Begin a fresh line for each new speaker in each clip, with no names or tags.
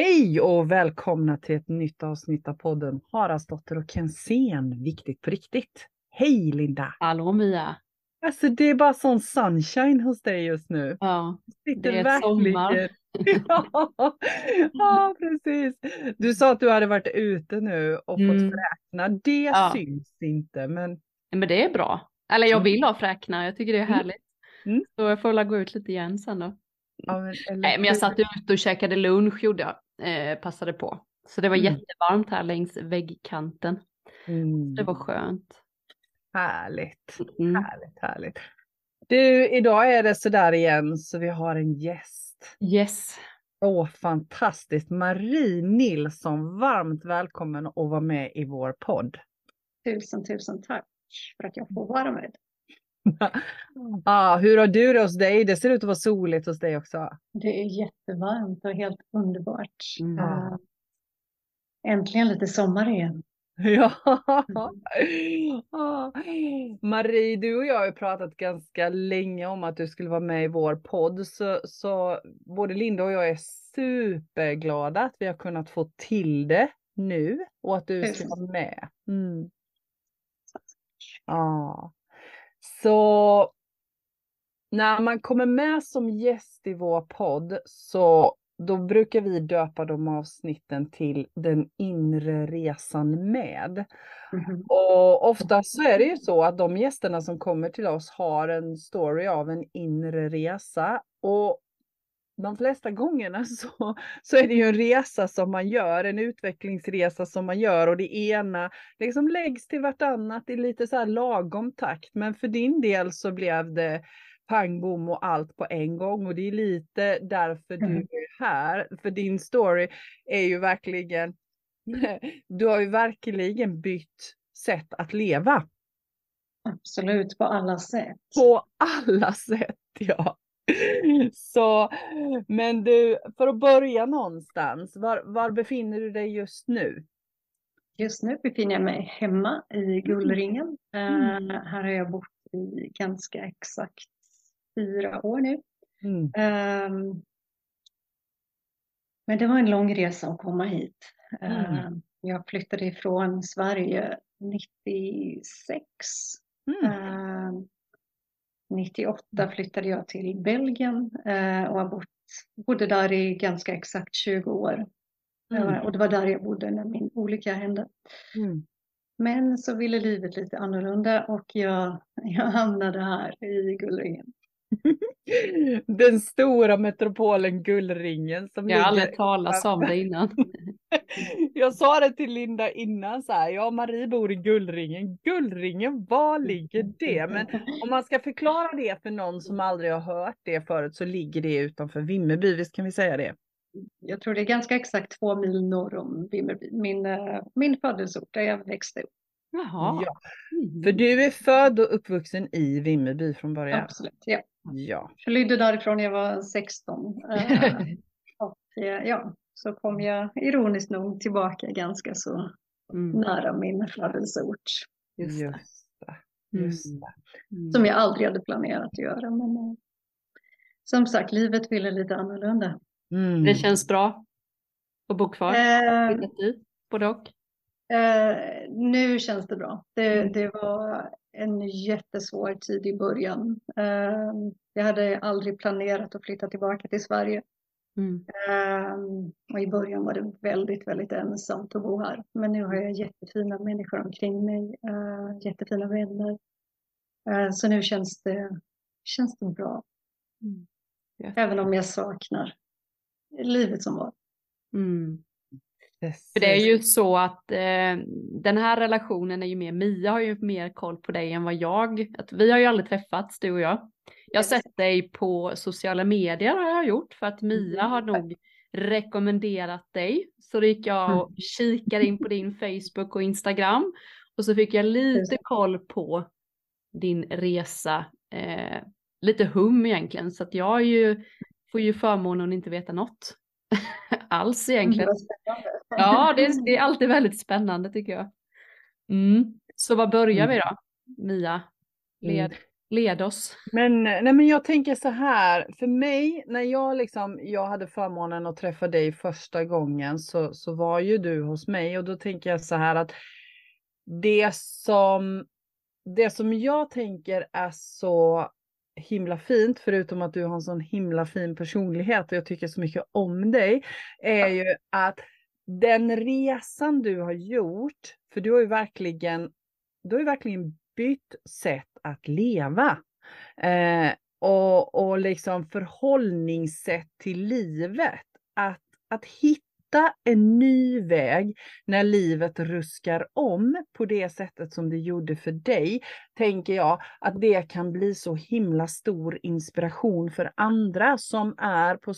Hej och välkomna till ett nytt avsnitt av podden Haraldsdotter och Kensén, viktigt på riktigt. Hej Linda!
Hallå Mia!
Alltså det är bara sån sunshine hos dig just nu.
Ja, det är
verkligen-
sommar.
ja, ja, precis. Du sa att du hade varit ute nu och
Mm.
fått fräkna. Det
Ja.
syns inte, men
Men det är bra. Eller jag
Mm.
vill ha fräknar, jag tycker det är
Mm.
härligt.
Mm.
Så jag får väl gå ut lite igen sen då.
Ja, men, eller
Nej men jag satt ute och käkade lunch gjorde jag. Eh, passade på. Så det var
Mm.
jättevarmt här längs väggkanten.
Mm.
Det var skönt.
Härligt,
Mm.
härligt, härligt. Du, idag är det sådär igen så vi har en gäst.
Yes.
Åh, fantastiskt. Marie Nilsson, varmt välkommen att vara med i vår podd.
Tusen, tusen tack för att jag får vara med.
Ah, hur har du det hos dig? Det ser ut att vara soligt hos dig också.
Det är jättevarmt och helt underbart.
Mm.
Eh, äntligen lite sommar igen.
Ja. Marie, du och jag har ju pratat ganska länge om att du skulle vara med i vår podd. Så, så både Linda och jag är superglada att vi har kunnat få till det nu och att du ska vara med. Mm. Ja. Så när man kommer med som gäst i vår podd så då brukar vi döpa de avsnitten till den inre resan med.
Mhm.
Och ofta så är det ju så att de gästerna som kommer till oss har en story av en inre resa. Och de flesta gångerna så, så är det ju en resa som man gör, en utvecklingsresa som man gör och det ena liksom läggs till vartannat i lite så här lagom takt. Men för din del så blev det pang bom och allt på en gång och det är lite därför du
Mm.
är här. För din story är ju verkligen, du har ju verkligen bytt sätt att leva.
Absolut, på alla sätt.
På alla sätt, ja. Så, men du, för att börja någonstans, var, var befinner du dig just nu?
Just nu befinner jag mig hemma i Gullringen. Eh,
Mm.
här har jag bott i ganska exakt fyra år nu.
Mm.
Ehm, men det var en lång resa att komma hit.
Mm.
Ehm, jag flyttade ifrån Sverige 96.
Mm.
Ehm, 98 flyttade jag till Belgien eh, och har bott, bodde där i ganska exakt 20 år.
Mm.
Eh, och det var där jag bodde när min olycka hände.
Mm.
Men så ville livet lite annorlunda och jag, jag hamnade här i Gullringen.
Den stora metropolen Gullringen som
Jag har
ligger
aldrig talat om det innan.
Jag sa det till Linda innan så här, ja Marie bor i Gullringen. Gullringen, var ligger det? Men om man ska förklara det för någon som aldrig har hört det förut så ligger det utanför Vimmerby, visst kan vi säga det?
Jag tror det är ganska exakt två mil norr om Vimmerby, min, eh, min födelseort där jag växte upp.
Jaha.
Ja,
Mm.
för du är född och uppvuxen i Vimmerby från början.
Absolut, ja.
Ja.
Flydde därifrån när jag var 16. eh, och eh, ja, så kom jag ironiskt nog tillbaka ganska så
Mm.
nära min födelseort.
Just det.
Just det. Just
Mm.
det.
Mm.
Som jag aldrig hade planerat att göra. Men eh, som sagt, livet ville lite annorlunda.
Mm.
Det känns bra att bo kvar.
Eh,
både och.
Eh, nu känns det bra. Det,
Mm.
det var en jättesvår tid i början. Eh, jag hade aldrig planerat att flytta tillbaka till Sverige.
Mm.
Eh, och i början var det väldigt, väldigt ensamt att bo här. Men nu har jag jättefina människor omkring mig, eh, jättefina vänner. Eh, så nu känns det, känns det bra.
Mm.
Även om jag saknar livet som var.
Mm.
Precis.
För det är ju så att eh, den här relationen är ju mer, Mia har ju mer koll på dig än vad jag, att vi har ju aldrig träffats du och jag. Jag har sett dig på sociala medier har jag gjort för att Mia har nog rekommenderat dig. Så då gick jag och kikade in på din Facebook och Instagram. Och så fick jag lite koll på din resa, eh, lite hum egentligen. Så att jag ju, får ju förmånen att inte veta något alls egentligen.
Spännande.
Ja, det är, det är alltid väldigt spännande tycker jag. Mm. Så vad börjar vi då? Mia, led. led oss.
Men, nej men jag tänker så här, för mig när jag liksom, jag hade förmånen att träffa dig första gången så, så var ju du hos mig och då tänker jag så här att det som, det som jag tänker är så himla fint, förutom att du har en sån himla fin personlighet och jag tycker så mycket om dig, är ju att den resan du har gjort, för du har ju verkligen, du har ju verkligen bytt sätt att leva. Eh, och, och liksom förhållningssätt till livet. Att, att hitta Hitta en ny väg när livet ruskar om på det sättet som det gjorde för dig, tänker jag att det kan bli så himla stor inspiration för andra som är, på,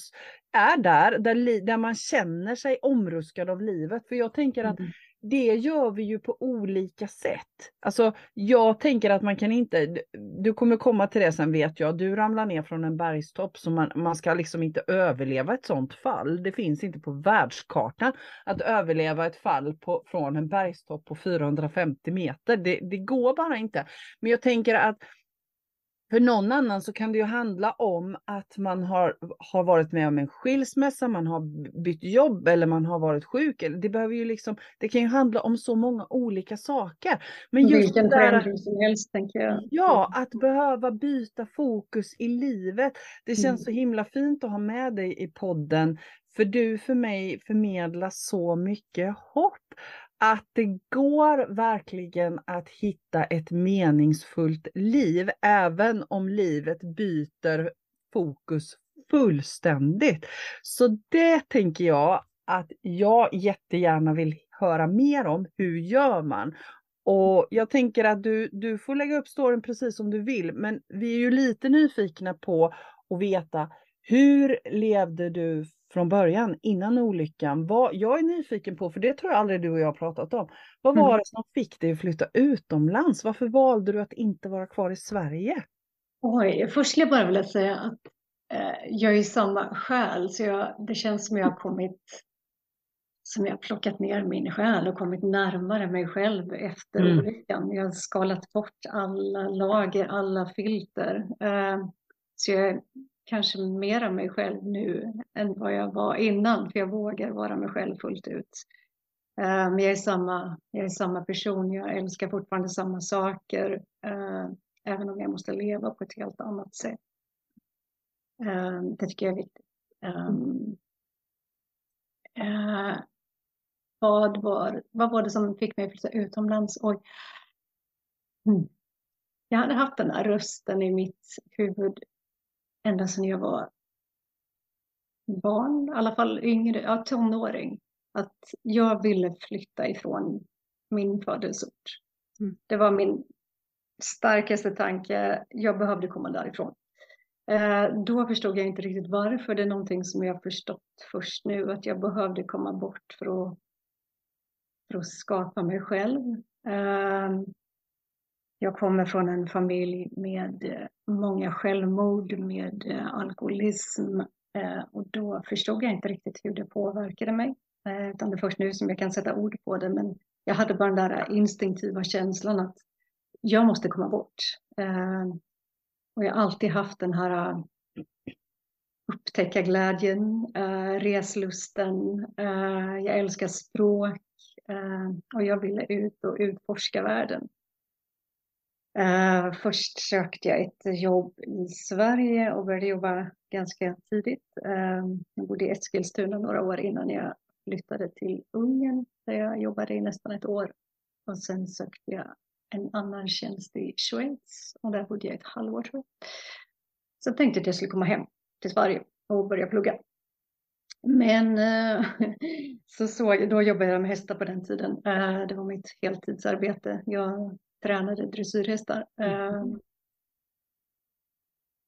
är där, där, där man känner sig omruskad av livet. För jag tänker att mm det gör vi ju på olika sätt. Alltså jag tänker att man kan inte, du kommer komma till det sen vet jag, du ramlar ner från en bergstopp så man, man ska liksom inte överleva ett sånt fall. Det finns inte på världskartan att överleva ett fall på, från en bergstopp på 450 meter. Det, det går bara inte. Men jag tänker att för någon annan så kan det ju handla om att man har, har varit med om en skilsmässa, man har bytt jobb eller man har varit sjuk. Det, behöver ju liksom, det kan ju handla om så många olika saker.
Men just Vilken där, förändring som helst tänker jag.
Ja, att behöva byta fokus i livet. Det känns mm. så himla fint att ha med dig i podden. För du för mig förmedlar så mycket hopp att det går verkligen att hitta ett meningsfullt liv, även om livet byter fokus fullständigt. Så det tänker jag att jag jättegärna vill höra mer om. Hur gör man? Och jag tänker att du, du får lägga upp storyn precis som du vill, men vi är ju lite nyfikna på att veta hur levde du från början innan olyckan. Vad jag är nyfiken på, för det tror jag aldrig du och jag har pratat om. Vad var mm. det som fick dig att flytta utomlands? Varför valde du att inte vara kvar i Sverige?
Oj, först skulle jag bara vilja säga att eh, jag är samma själ, så jag, det känns som jag har kommit som jag har plockat ner min själ och kommit närmare mig själv efter mm. olyckan. Jag har skalat bort alla lager, alla filter. Eh, så jag kanske mer av mig själv nu än vad jag var innan, för jag vågar vara mig själv fullt ut. Men jag är samma, jag är samma person, jag älskar fortfarande samma saker, ehm, även om jag måste leva på ett helt annat sätt. Ehm, det tycker jag är viktigt. Mm. Vad var, vad var det som fick mig att flytta utomlands? Oj. Mm. Jag hade haft den här rösten i mitt huvud ända sedan jag var barn, i alla fall yngre, ja, tonåring, att jag ville flytta ifrån min födelseort. Mm. Det var min starkaste tanke, jag behövde komma därifrån. Eh, då förstod jag inte riktigt varför, det är någonting som jag förstått först nu, att jag behövde komma bort för att, för att skapa mig själv. Eh, jag kommer från en familj med eh, många självmord, med eh, alkoholism eh, och då förstod jag inte riktigt hur det påverkade mig. Utan det är först nu som jag kan sätta ord på det, men jag hade bara den där instinktiva känslan att jag måste komma bort. Och jag har alltid haft den här upptäcka glädjen, reslusten, jag älskar språk och jag ville ut och utforska världen. Uh, först sökte jag ett jobb i Sverige och började jobba ganska tidigt. Uh, jag bodde i Eskilstuna några år innan jag flyttade till Ungern där jag jobbade i nästan ett år. Och sen sökte jag en annan tjänst i Schweiz och där bodde jag ett halvår tror jag. Så tänkte jag att jag skulle komma hem till Sverige och börja plugga. Men uh, så såg, då jobbade jag med hästar på den tiden. det var mitt heltidsarbete. Jag tränade dressyrhästar. Mm. Ehm,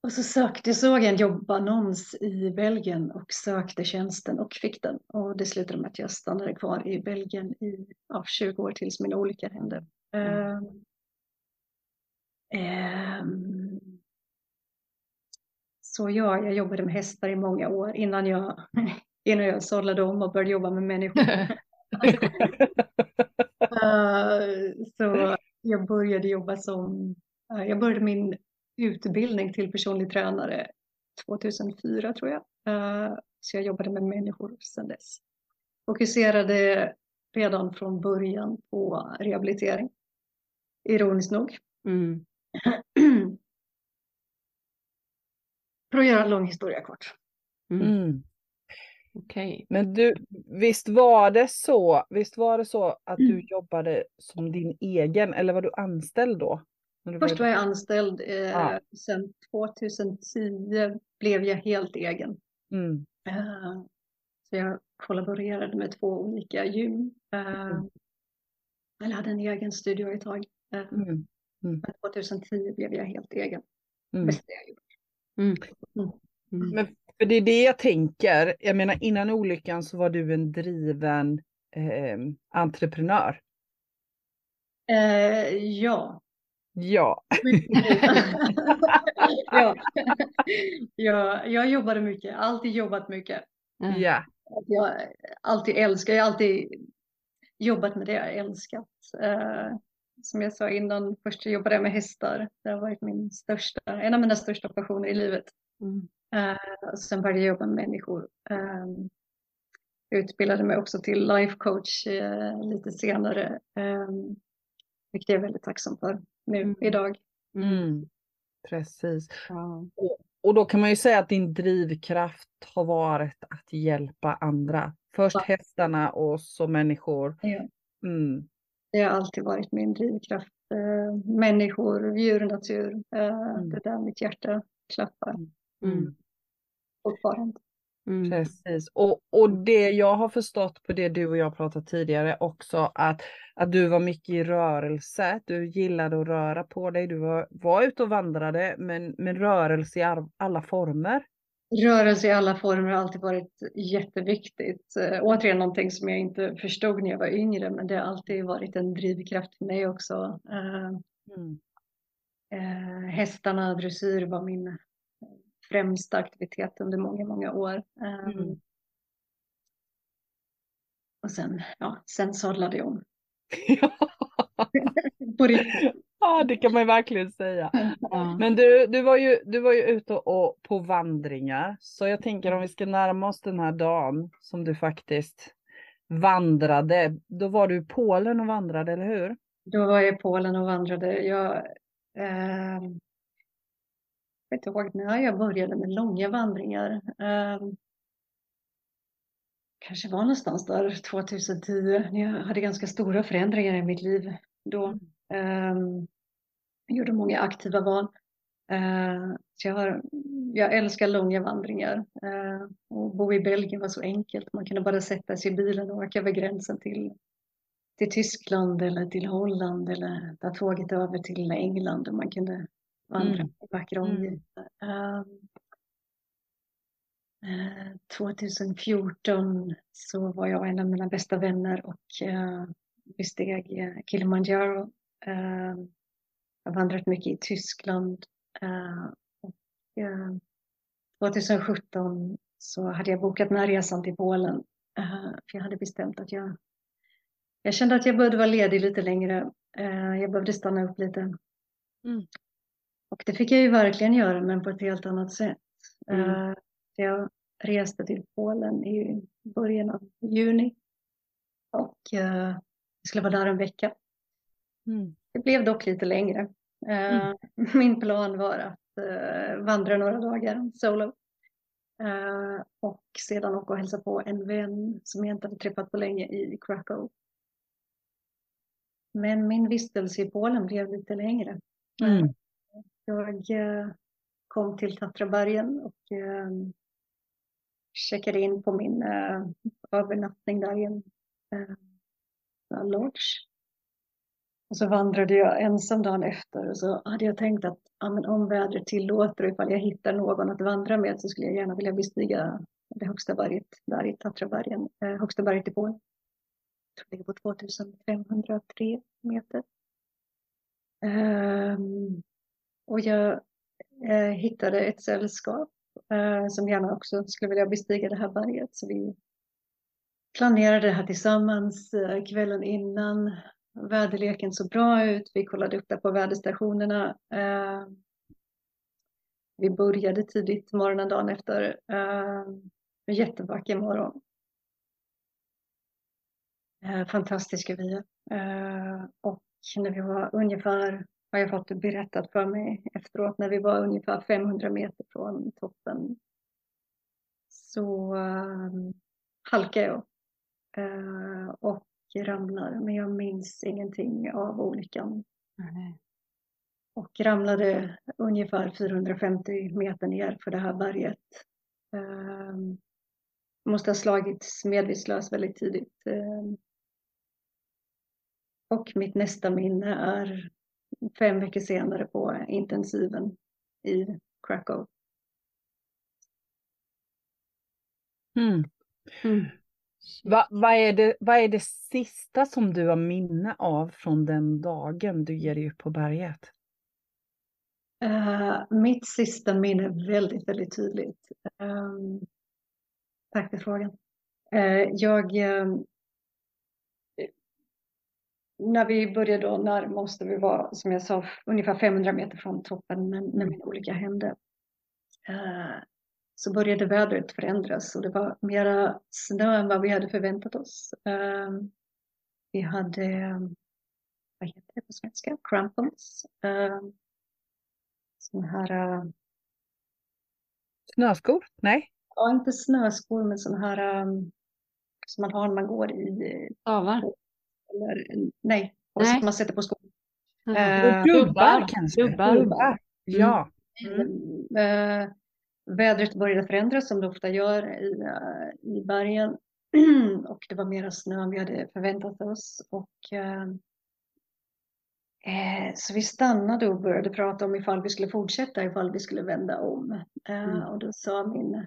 och så sökte, såg jag en jobbannons i Belgien och sökte tjänsten och fick den. Och det slutade med att jag stannade kvar i Belgien i ja, 20 år tills min olycka hände. Mm. Um, så ja, jag jobbade med hästar i många år innan jag, innan jag sållade om och började jobba med människor. uh, så jag började jobba som, jag började min utbildning till personlig tränare 2004 tror jag. Eh, så jag jobbade med människor sedan dess. Fokuserade redan från början på rehabilitering. Ironiskt nog.
Mm.
För att göra en lång historia kort.
Mm.
Mm.
Okej.
Men du, visst var det så, visst var det så att du
Mm.
jobbade som din egen eller var du anställd då? Du
Först var jag anställd, eh,
Ja.
sen 2010 blev jag helt egen.
Mm.
Eh, så jag kollaborerade med två olika gym. Eh,
Mm.
eller hade en egen studio ett tag. Eh,
Mm.
men 2010 blev jag helt egen.
Mm.
Bästa jag gjort.
Mm.
Mm.
Mm.
Men för det är det jag tänker. Jag menar innan olyckan så var du en driven eh, entreprenör.
Eh, ja.
Ja.
ja. ja. Jag jobbade mycket, alltid jobbat mycket.
Ja.
ja.
Att Jag alltid älskar, jag har alltid jobbat med det jag älskat. Eh, som jag sa innan, först jobbade jag med hästar. Det har varit min största, en av mina största passioner i livet.
Mm.
Och sen började jag jobba med människor. Jag utbildade mig också till life coach eh, lite senare. Eh, vilket jag är väldigt tacksam för nu
Mm.
idag.
Mm. Precis.
Ja.
Och då kan man ju säga att din drivkraft har varit att hjälpa andra. Först
Ja.
hästarna och så människor.
Ja.
Mm.
Det har alltid varit min drivkraft. Eh, människor, djur, natur.
Mm.
Det är där mitt hjärta klappar
Mm.
Fortfarande.
Mm.
Precis. Och, och det jag har förstått på det du och jag pratat tidigare också att, att du var mycket i rörelse. Du gillade att röra på dig. Du var, var ute och vandrade men, men rörelse i all, alla former.
Rörelse i alla former har alltid varit jätteviktigt. Eh, återigen någonting som jag inte förstod när jag var yngre, men det har alltid varit en drivkraft för mig också. Eh,
Mm.
eh, hästarna, dressyr var min främsta aktivitet under många, många år. Eh,
Mm.
Och sen, ja, sen sadlade jag om. På riktigt.
ja, det kan man ju verkligen säga.
Ja.
Men du, du, var ju, du var ju ute och, på vandringar. Så jag tänker om vi ska närma oss den här dagen som du faktiskt vandrade. Då var du i Polen och vandrade, eller hur?
Då var jag i Polen och vandrade. Jag eh, vet inte ihåg när jag började med långa vandringar. Eh, kanske var någonstans där 2010 när jag hade ganska stora förändringar i mitt liv då. Eh, jag gjorde många aktiva val. Eh, så jag, har, jag älskar långa vandringar. Och bo i Belgien var så enkelt. Man kunde bara sätta sig i bilen och åka över gränsen till, till Tyskland eller till Holland eller ta tåget över till England och man kunde vandra
Mm.
i vackra
Mm.
omgivningar. Eh, eh, 2014 så var jag en av mina bästa vänner och eh, besteg eh, Kilimanjaro. Eh, jag har vandrat mycket i Tyskland. eh, och, eh, 2017 så hade jag bokat den här resan till Polen. eh, för jag hade bestämt att jag, jag kände att jag behövde vara ledig lite längre. eh, jag behövde stanna upp lite.
Mm.
Och det fick jag ju verkligen göra, men på ett helt annat sätt.
Mm.
Eh, jag reste till Polen i början av juni. Och eh, skulle vara där en vecka.
Mm.
Det blev dock lite längre. Eh, Min plan var att vandra några dagar solo. Och sedan åka och hälsa på en vän som jag inte hade träffat på länge i Krakow. Men min vistelse i Polen blev lite längre.
Mm.
Jag eh, kom till Tatrabergen och ehm, checkade in på min eh, övernattning där i eh, en lodge. Och så vandrade jag ensam dagen efter och så hade jag tänkt att ja, men om vädret tillåter och ifall jag hittar någon att vandra med så skulle jag gärna vilja bestiga det högsta berget där i Tatrabergen, eh, högsta berget i Polen. Jag tror det ligger på 2503 meter. Ehm, och jag eh, hittade ett sällskap eh, som gärna också skulle vilja bestiga det här berget. Så vi planerade det här tillsammans eh, kvällen innan. Väderleken såg bra ut. Vi kollade upp det på väderstationerna. Eh, vi började tidigt morgonen dagen efter. Eh, en jättevacker morgon. Eh, fantastiska vyer. Eh, och när vi var ungefär, har jag fått berättat för mig efteråt, när vi var ungefär 500 meter från toppen så uh, halkade jag uh, och ramlar. Men jag minns ingenting av olyckan. Mm. Och ramlade ungefär 450 meter ner för det här berget. Uh, måste ha slagits medvetslös väldigt tidigt. Uh, och mitt nästa minne är fem veckor senare på intensiven i Krakow.
Mm. Mm. Va, vad, är det, vad är det sista som du har minne av från den dagen du ger dig upp på berget?
Uh, mitt sista minne är väldigt, väldigt tydligt. Um, tack för frågan. Uh, jag, uh, när vi började då närma oss, vi var som jag sa ungefär 500 meter från toppen när, när min olycka hände så började vädret förändras och det var mera snö än vad vi hade förväntat oss. Ehm, vi hade, vad heter det på svenska, crampons. Ehm, sådana här... Eh,
Snöskor? Nej?
Ja, inte snöskor men sådana här som man har när man går i...
Stavar?
Eller, nej, nej. som man sätter på skor.
Uh, dubbar kanske?
Dubbar. dubbar.
Ja.
Mm. Uh, Vädret började förändras som det ofta gör i, eh, i bergen och det var mera snö än vi hade förväntat oss. Och, eh, eh, så vi stannade och började prata om ifall vi skulle fortsätta, ifall vi skulle vända om. Eh, mm. Och då sa min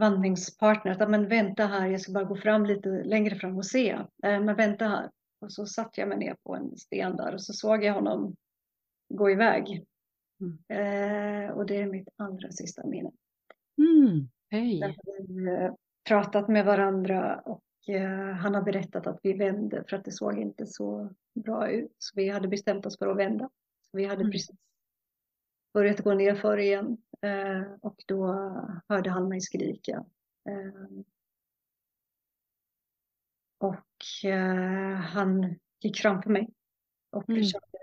vandringspartner att men vänta här, jag ska bara gå fram lite längre fram och se. Eh, men vänta här. Och så satte jag mig ner på en sten där och så såg jag honom gå iväg. Mm. Eh, och det är mitt allra sista minne.
Mm.
Hej. Vi har eh, pratat med varandra och eh, han har berättat att vi vände för att det såg inte så bra ut. Så vi hade bestämt oss för att vända. Så vi hade mm. precis börjat gå ner för igen och då hörde han mig skrika. Eh, och eh, han gick framför mig och mm. försökte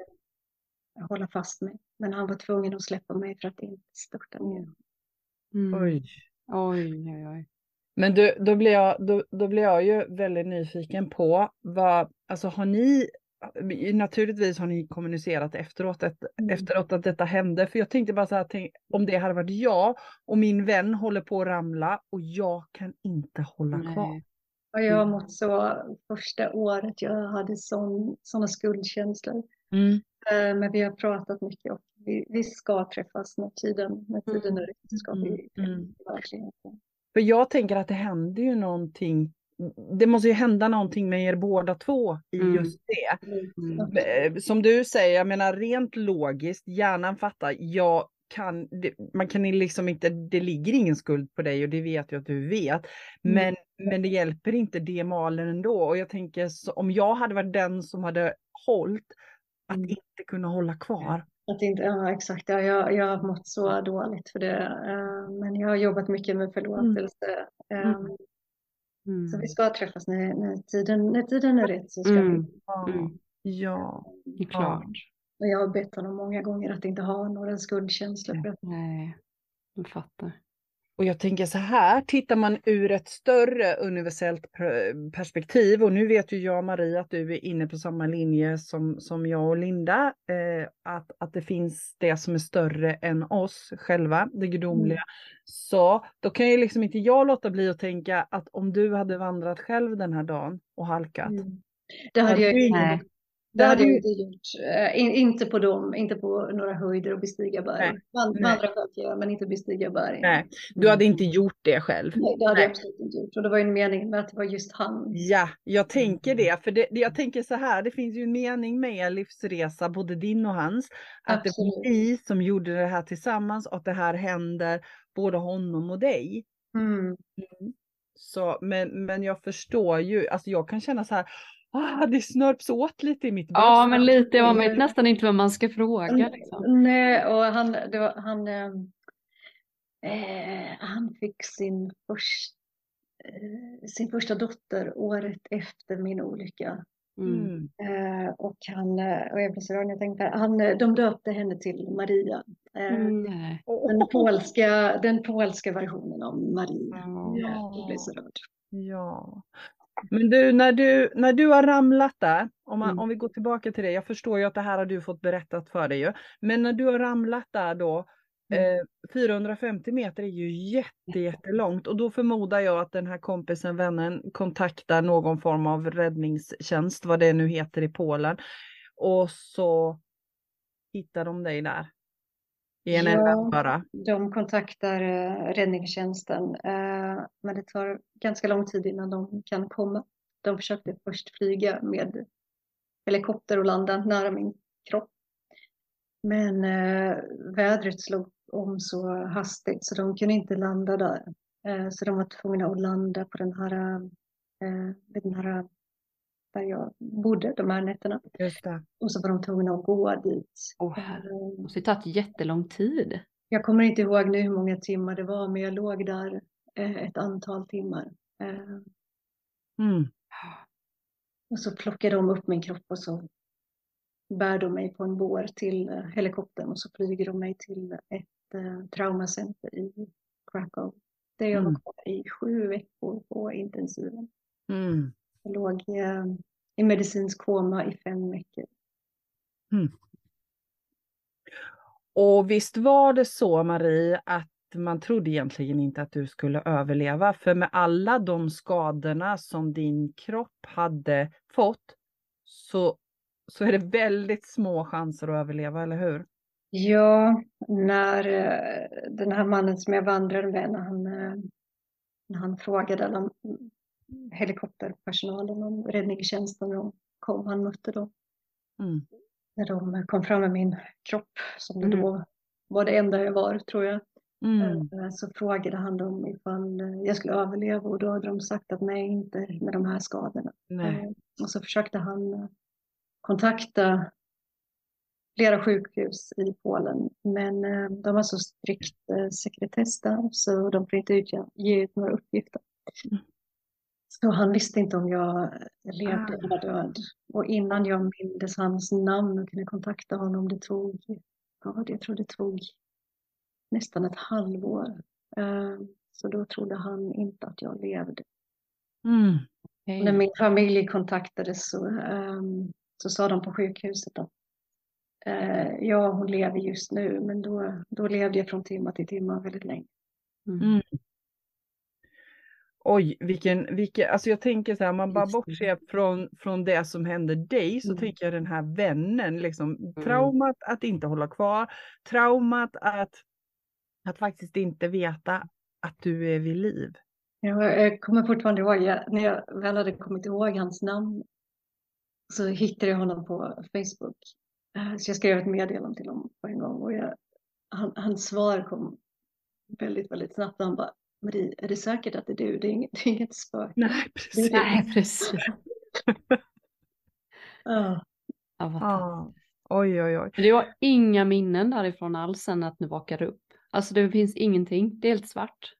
hålla fast mig. Men han var tvungen att släppa mig för att inte störta ner.
Mm. Oj.
Oj, oj, oj.
Men du, då, blir jag, då, då blir jag ju väldigt nyfiken på vad, alltså har ni, naturligtvis har ni kommunicerat efteråt, ett, mm. efteråt att detta hände, för jag tänkte bara så här, tänk, om det hade varit jag och min vän håller på att ramla och jag kan inte hålla Nej. kvar.
Och jag har mm. mått så första året, jag hade sådana skuldkänslor. Mm. Eh, men vi har pratat mycket och vi, vi ska träffas när tiden, när tiden är rätt. Ska vi mm. mm. verkligen.
För jag tänker att det händer ju någonting det måste ju hända någonting med er båda två i mm. just det. Mm. Eh, som du säger, jag menar rent logiskt, hjärnan fattar, jag kan, det, man kan liksom inte, det ligger ingen skuld på dig och det vet jag att du vet. Men, mm. men det hjälper inte det malen ändå. Och jag tänker, så, om jag hade varit den som hade hållit, att mm. inte kunna hålla kvar.
Att inte, ja exakt, ja, jag, jag har mått så dåligt för det. Uh, men jag har jobbat mycket med förlåtelse. Mm. Mm. Så vi ska träffas när, när, tiden, när tiden är rätt. Så ska
mm. vi. Mm. Ja,
det är klart.
Och jag har bett honom många gånger att inte ha några skuldkänslor.
Nej, jag fattar.
Och jag tänker så här, tittar man ur ett större universellt perspektiv och nu vet ju jag Marie att du är inne på samma linje som, som jag och Linda, eh, att, att det finns det som är större än oss själva, det gudomliga. Mm. Så då kan ju liksom inte jag låta bli att tänka att om du hade vandrat själv den här dagen och halkat. Mm.
Det hade jag inte. Det hade jag inte gjort. Uh, in, inte på dem, inte på några höjder och bestiga berg. Vandra själv men inte bestiga berg.
Nej, du hade inte gjort det själv.
Nej, det hade Nej. jag absolut inte gjort. Och det var ju en mening med att det var just han.
Ja, jag tänker det. För det, jag tänker så här, det finns ju en mening med er livsresa, både din och hans. Att absolut. det var ni som gjorde det här tillsammans och att det här händer både honom och dig.
Mm. Mm.
Så, men, men jag förstår ju, alltså jag kan känna så här, ah, det snörps åt lite i mitt bröst.
Ja, men lite. Man vet nästan inte vad man ska fråga.
Mm.
Liksom.
Nej, och han, det var, han, eh, eh, han fick sin, först, eh, sin första dotter året efter min olycka.
Mm.
Mm.
Eh, och han, eh, och jag blev så rörd när jag tänkte, han, eh, de döpte henne till Maria. Eh,
Mm,
den, polska, den polska versionen av Maria.
Ja.
Jag blev så rörd.
Ja. Men du, när du, när du har ramlat där, om, man,
Mm.
om vi går tillbaka till det, jag förstår ju att det här har du fått berättat för dig ju, men när du har ramlat där då,
Mm.
eh, 450 meter är ju jätte, jättelångt och då förmodar jag att den här kompisen, vännen, kontaktar någon form av räddningstjänst, vad det nu heter i Polen, och så hittar de dig där. I en
Ja.
enda bara.
De kontaktar eh, räddningstjänsten, eh, men det tar ganska lång tid innan de kan komma. De försökte först flyga med helikopter och landa nära min kropp. Men eh, vädret slog om så hastigt så de kunde inte landa där. Eh, så de var tvungna att landa på den här, eh, den här där jag bodde de här nätterna. Och så var de tvungna att gå dit.
Åh, Det måste ju tagit jättelång tid.
Jag kommer inte ihåg nu hur många timmar det var, men jag låg där eh, ett antal timmar. Eh,
Mm.
Och så plockade de upp min kropp och så bär de mig på en bår till eh, helikoptern och så flyger de mig till ett traumacenter i Krakow. Där jag var
Mm.
kvar i sju veckor på intensiven.
Mm.
Jag låg eh, i medicinsk koma i fem veckor.
Och visst var det så Marie att man trodde egentligen inte att du skulle överleva för med alla de skadorna som din kropp hade fått så, så är det väldigt små chanser att överleva, eller hur?
Ja, när eh, den här mannen som jag vandrade med, när han, eh, när han frågade alla helikopterpersonalen om räddningstjänsten de kom, han mötte dem.
Mm.
När de kom fram med min kropp, som det
Mm.
då var det enda jag var, tror jag.
Mm.
Eh, Så frågade han dem ifall eh, jag skulle överleva och då hade de sagt att nej, inte med de här skadorna.
Nej.
Eh, Och så försökte han eh, kontakta flera sjukhus i Polen, men eh, de har så strikt eh, sekretess där så de får inte utge ge ut några uppgifter. Så han visste inte om jag levde eller var död. Och innan jag mindes hans namn och kunde kontakta honom, det tog, ja, jag tror det tog nästan ett halvår. Eh, Så då trodde han inte att jag levde.
Mm.
Okej.
När min familj kontaktades så, ehm, så sa de på sjukhuset att eh, ja, hon lever just nu, men då, då levde jag från timme till timme väldigt länge.
Mm.
Mm. Oj, vilken, vilken, alltså jag tänker så här, man bara bortser från, från det som hände dig, så
Mm.
tänker jag den här vännen, liksom traumat att inte hålla kvar, traumat att, att faktiskt inte veta att du är vid liv.
Jag, jag kommer fortfarande ihåg, jag, när jag väl hade kommit ihåg hans namn så hittade jag honom på Facebook. Eh, Så jag skrev ett meddelande till honom på en gång och jag, han, hans svar kom väldigt, väldigt snabbt. Han bara, Marie, är det säkert att det är du? Det är inget, det är inget spöke.
Nej, precis.
Nej, precis.
Ja.
Ja, vad
Ja. Oj, oj, oj.
Du har inga minnen därifrån alls sen att du vakade upp. Alltså det finns ingenting, det är helt svart.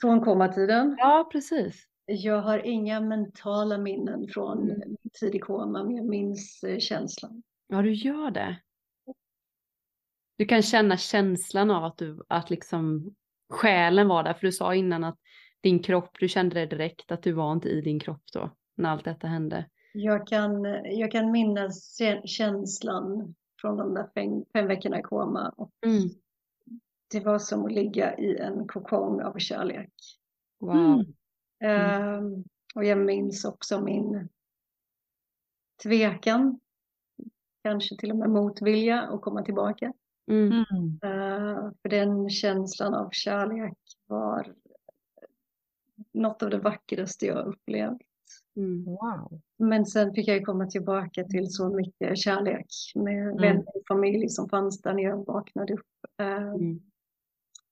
Från komatiden.
Ja, precis.
Jag har inga mentala minnen från
Mm.
min tid i koma, men jag minns eh, känslan.
Ja, du gör det. Du kan känna känslan av att du, att liksom själen var där, för du sa innan att din kropp, du kände det direkt att du var inte i din kropp då, när allt detta hände.
Jag kan, jag kan minnas kä- känslan från de där fem, fem veckorna i koma. Och
Mm.
det var som att ligga i en kokong av kärlek.
Wow.
Mm.
Ehm, och jag minns också min tvekan, kanske till och med motvilja att komma tillbaka.
Mm.
Mm.
Eh, för den känslan av kärlek var något av det vackraste jag upplevt.
Mm.
Wow.
Men sen fick jag ju komma tillbaka till så mycket kärlek med vänner och familj som fanns där när jag vaknade upp.
Mm.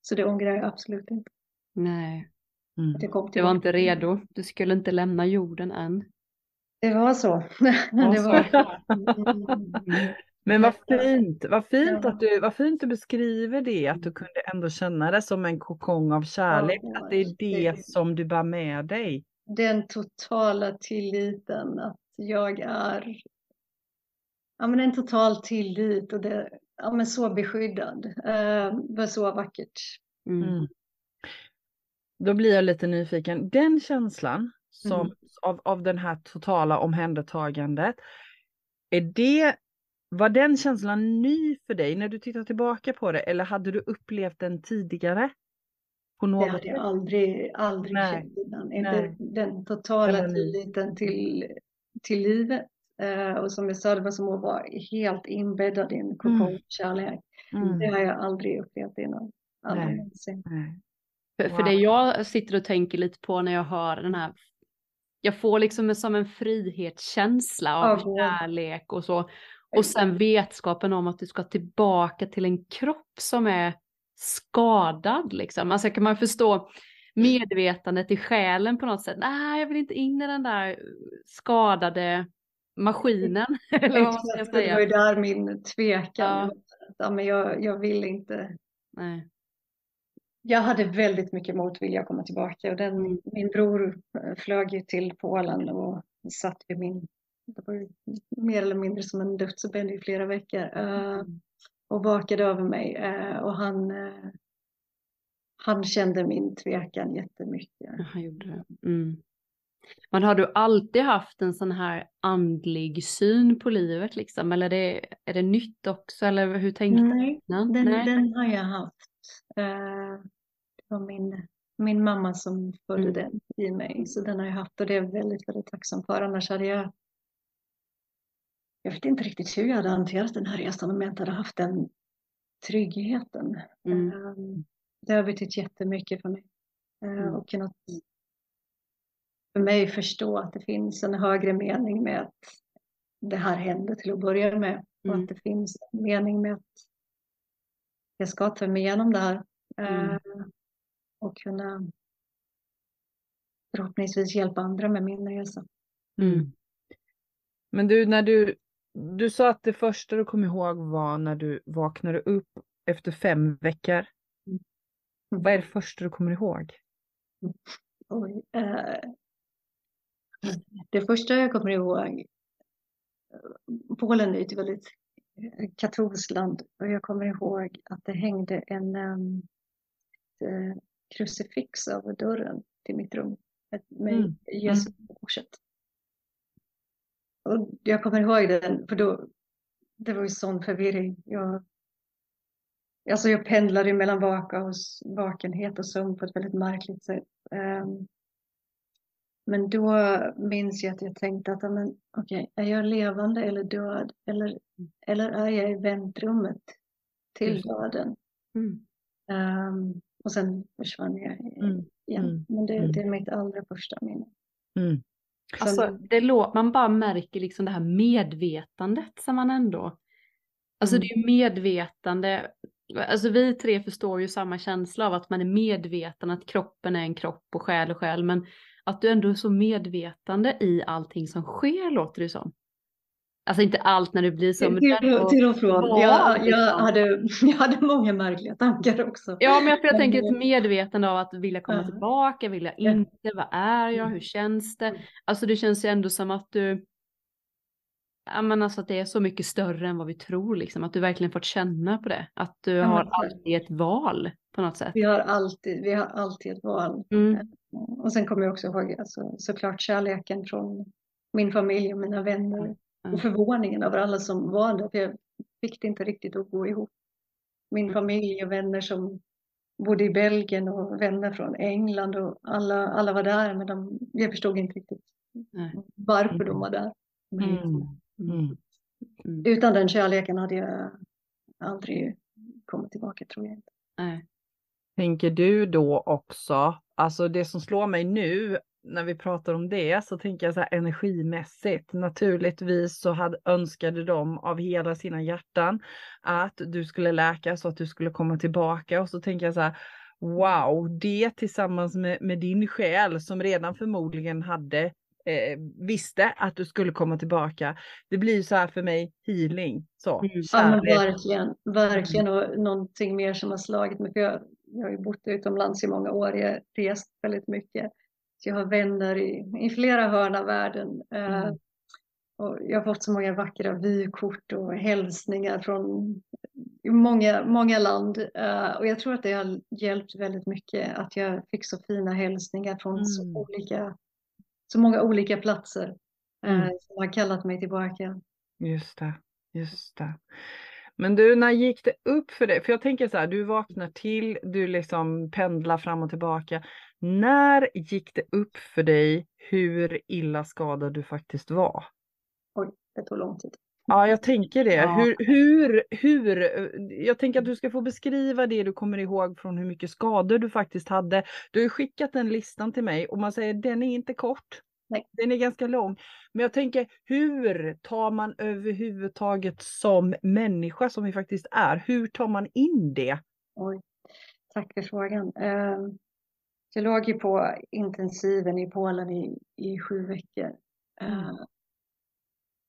Så det ångrar jag absolut inte.
Nej,
Mm.
Att jag kom
du var inte redo. Du skulle inte lämna jorden än.
Det var så. Det
så. Men vad fint, vad fint, att du, vad fint du beskriver det, att du kunde ändå känna det som en kokong av kärlek,
Ja,
att det är det
det-
som du bär med dig.
Den totala tilliten att jag är ja, men en total tillit och det, ja, men så beskyddad. Eh, det var så vackert.
Mm.
Mm. Då blir jag lite nyfiken. Den känslan som,
Mm.
av, av den här totala omhändertagandet, är det, var den känslan ny för dig när du tittar tillbaka på det eller hade du upplevt den tidigare? På
Det
något
hade jag aldrig, aldrig
Nej,
känt innan. Inte den totala
Den
tilliten till, till livet. Eh, och som jag sa, det var som att vara helt inbäddad i en kokong kärlek.
Mm.
Det har jag aldrig upplevt innan. Aldrig
Nej.
någonsin.
Nej.
För, för
Wow.
det jag sitter och tänker lite på när jag hör den här, jag får liksom som en frihetskänsla av
vård.
kärlek och så. Och sen vetskapen om att du ska tillbaka till en kropp som är skadad liksom. Alltså kan man förstå medvetandet i själen på något sätt. Nej, jag vill inte in i den där skadade maskinen. Eller vad man ska
Exakt, det var ju
säga.
där min tvekan.
Ja.
Ja, men jag, jag vill inte.
Nej.
Jag hade väldigt mycket motvilja att komma tillbaka och den,
Mm.
min bror eh, flög ju till Polen och satt vid min, det var mer eller mindre som en dödsbädd i flera veckor eh, och vakade över mig eh, och han, eh, han kände min tvekan jättemycket.
Han gjorde det. Mm. Men har du alltid haft en sån här andlig syn på livet liksom? Eller är det, är det nytt också? Eller hur tänkte du
Nej,
innan?
den,
Nej.
den har jag haft. Det var min, min mamma som födde
Mm.
den i mig, så den har jag haft och det är jag väldigt, väldigt tacksam för. Annars hade jag jag vet inte riktigt hur jag hade hanterat den här resan om jag inte hade haft den tryggheten.
Mm.
Eh, Det har betytt jättemycket för mig. Eh,
Mm.
Och kunnat för mig förstå att det finns en högre mening med att det här hände till att börja med. Och
Mm.
att det finns en mening med att jag ska ta mig igenom det här.
Mm.
Och kunna förhoppningsvis hjälpa andra med min resa.
Mm.
Men du, när du, du sa att det första du kom ihåg var när du vaknade upp efter fem veckor.
Mm.
Vad är det första du kommer ihåg?
Oj, eh, det första jag kommer ihåg, eh, Polen är ett väldigt eh, katolskt land och jag kommer ihåg att det hängde en um, ett, eh, krucifix över dörren till mitt rum med
Mm,
på korset. Och jag kommer ihåg den, för då, det var ju sån förvirring. Jag, alltså jag pendlade mellan vaka och, vakenhet och sömn på ett väldigt märkligt sätt. Ehm, men då minns jag att jag tänkte att, men, okej, är jag levande eller död? Eller, eller är jag i väntrummet till
det.
döden?
Mm.
Ehm, och sen försvann jag
Mm,
igen.
mm,
Men det,
mm.
det är mitt allra första minne.
Mm.
Alltså, det lå- man bara märker liksom det här medvetandet som man ändå... Alltså
Mm.
det är ju medvetande. Alltså vi tre förstår ju samma känsla av att man är medveten att kroppen är en kropp och själ och själ. Men att du ändå är så medvetande i allting som sker låter det som. Alltså inte allt när det blir så. Men
till, till och från.
var
Jag, jag, hade, jag hade många märkliga tankar också.
Ja, men jag, jag tänker ett medvetande av att vilja komma
Ja.
tillbaka, vill jag
Ja.
inte, vad är jag, hur känns det? Alltså det känns ju ändå som att du, ja men alltså att det är så mycket större än vad vi tror liksom, att du verkligen fått känna på det, att du
Ja,
har alltid ett val på något sätt.
Vi har alltid, vi har alltid ett val.
Mm.
Och sen kommer jag också ihåg alltså, såklart kärleken från min familj och mina vänner.
Mm.
Och förvåningen över alla som var där. För jag fick det inte riktigt att gå ihop. Min
Mm.
familj och vänner som bodde i Belgien och vänner från England och alla, alla var där. Men de, jag förstod inte riktigt varför de var där.
Mm.
Mm.
Mm.
Mm.
Utan den kärleken hade jag aldrig kommit tillbaka tror jag inte.
Nej.
Tänker du då också, alltså det som slår mig nu när vi pratar om det så tänker jag så här energimässigt. Naturligtvis så hade, önskade de av hela sina hjärtan att du skulle läkas och att du skulle komma tillbaka och så tänker jag så här wow, det tillsammans med, med din själ som redan förmodligen hade eh, visste att du skulle komma tillbaka. Det blir så här för mig healing. Så,
Ja men verkligen, verkligen och någonting mer som har slagit mig. För jag, jag har ju bott utomlands i många år, jag har rest väldigt mycket. Så jag har vänner i, i flera hörn av världen. Eh,
Mm.
och jag har fått så många vackra vykort och hälsningar från många, många land. Eh, och jag tror att det har hjälpt väldigt mycket att jag fick så fina hälsningar från så,
Mm.
olika, så många olika platser. eh,
Mm.
Som har kallat mig tillbaka.
Just det, just det. Men du, när gick det upp för dig? För jag tänker så här, du vaknar till, du liksom pendlar fram och tillbaka. När gick det upp för dig hur illa skadad du faktiskt var?
Oj, det tog lång tid.
Ja, jag tänker det.
Ja.
Hur, hur, hur, jag tänker att du ska få beskriva det du kommer ihåg från hur mycket skador du faktiskt hade. Du har ju skickat den listan till mig och man säger den är inte kort.
Nej.
Den är ganska lång. Men jag tänker, hur tar man överhuvudtaget som människa som vi faktiskt är, hur tar man in det?
Oj, tack för frågan. Eh, Jag låg ju på intensiven i Polen i, i sju veckor. Eh,
Mm.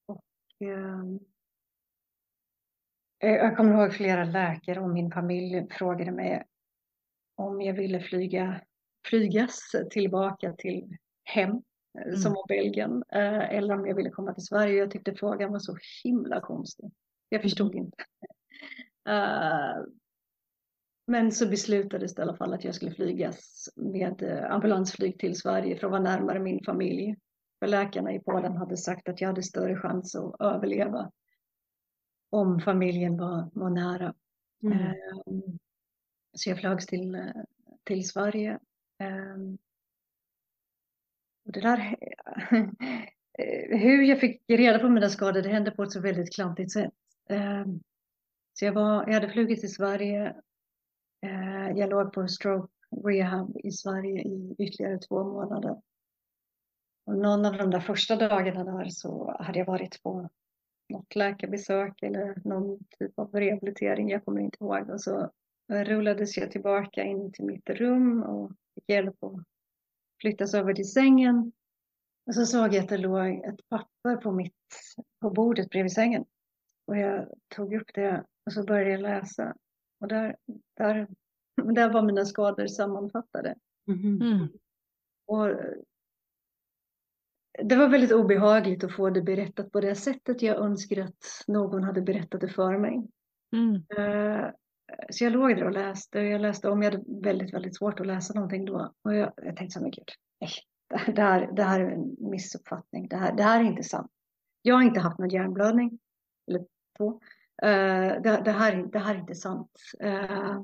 Och ehm, eh, jag kommer ihåg flera läkare och min familj frågade mig om jag ville flyga, flygas tillbaka till hem, eh, som
Mm.
var Belgien, eh, eller om jag ville komma till Sverige. Jag tyckte frågan var så himla konstig. Jag förstod inte. Eh, Men så beslutades det i alla fall att jag skulle flygas med eh, ambulansflyg till Sverige för att vara närmare min familj. För läkarna i Polen hade sagt att jag hade större chans att överleva om familjen var, var nära.
Mm.
Ehm, Så jag flögs till, eh, till Sverige. Ehm, Och det där, eh, hur jag fick reda på mina skador, det hände på ett så väldigt klantigt sätt. Ehm, Så jag, var, jag hade flugit till Sverige. Eh, Jag låg på stroke rehab i Sverige i ytterligare två månader. Och någon av de där första dagarna där så hade jag varit på något läkarbesök eller någon typ av rehabilitering, jag kommer inte ihåg. Och så rullades jag tillbaka in till mitt rum och fick hjälp att flyttas över till sängen. Och så såg jag att det låg ett papper på, mitt, på bordet bredvid sängen. Och jag tog upp det och så började jag läsa. Och där, där, där var mina skador sammanfattade.
Mhm.
Mm.
Och det var väldigt obehagligt att få det berättat på det sättet jag önskar att någon hade berättat det för mig.
Mm.
Eh, Så jag låg där och läste. Jag läste om, jag hade väldigt, väldigt svårt att läsa någonting då. Och jag, jag tänkte så här, men gud, nej, det, det, här, det här är en missuppfattning. Det här, det här är inte sant. Jag har inte haft någon hjärnblödning. Eller två. Eh, Det, det, här, det här är inte sant. Eh,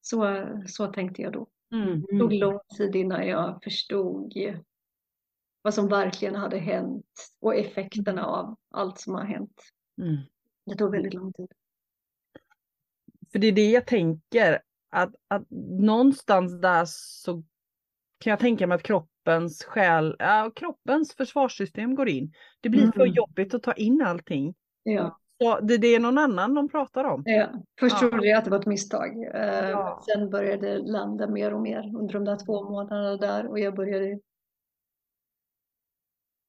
Så, så tänkte jag då.
Mm.
Det tog lång tid innan jag förstod vad som verkligen hade hänt och effekterna av allt som har hänt.
Mm.
Det tog väldigt lång tid.
För det är det jag tänker, att, att någonstans där så kan jag tänka mig att kroppens själ, ja, kroppens försvarssystem går in. Det blir för
Mm.
jobbigt att ta in allting.
Ja,
Så det, det är någon annan de pratar om.
ja. Först
Ja.
trodde jag att det var ett misstag. Eh,
Ja.
Sen började det landa mer och mer under de där två månaderna där och jag började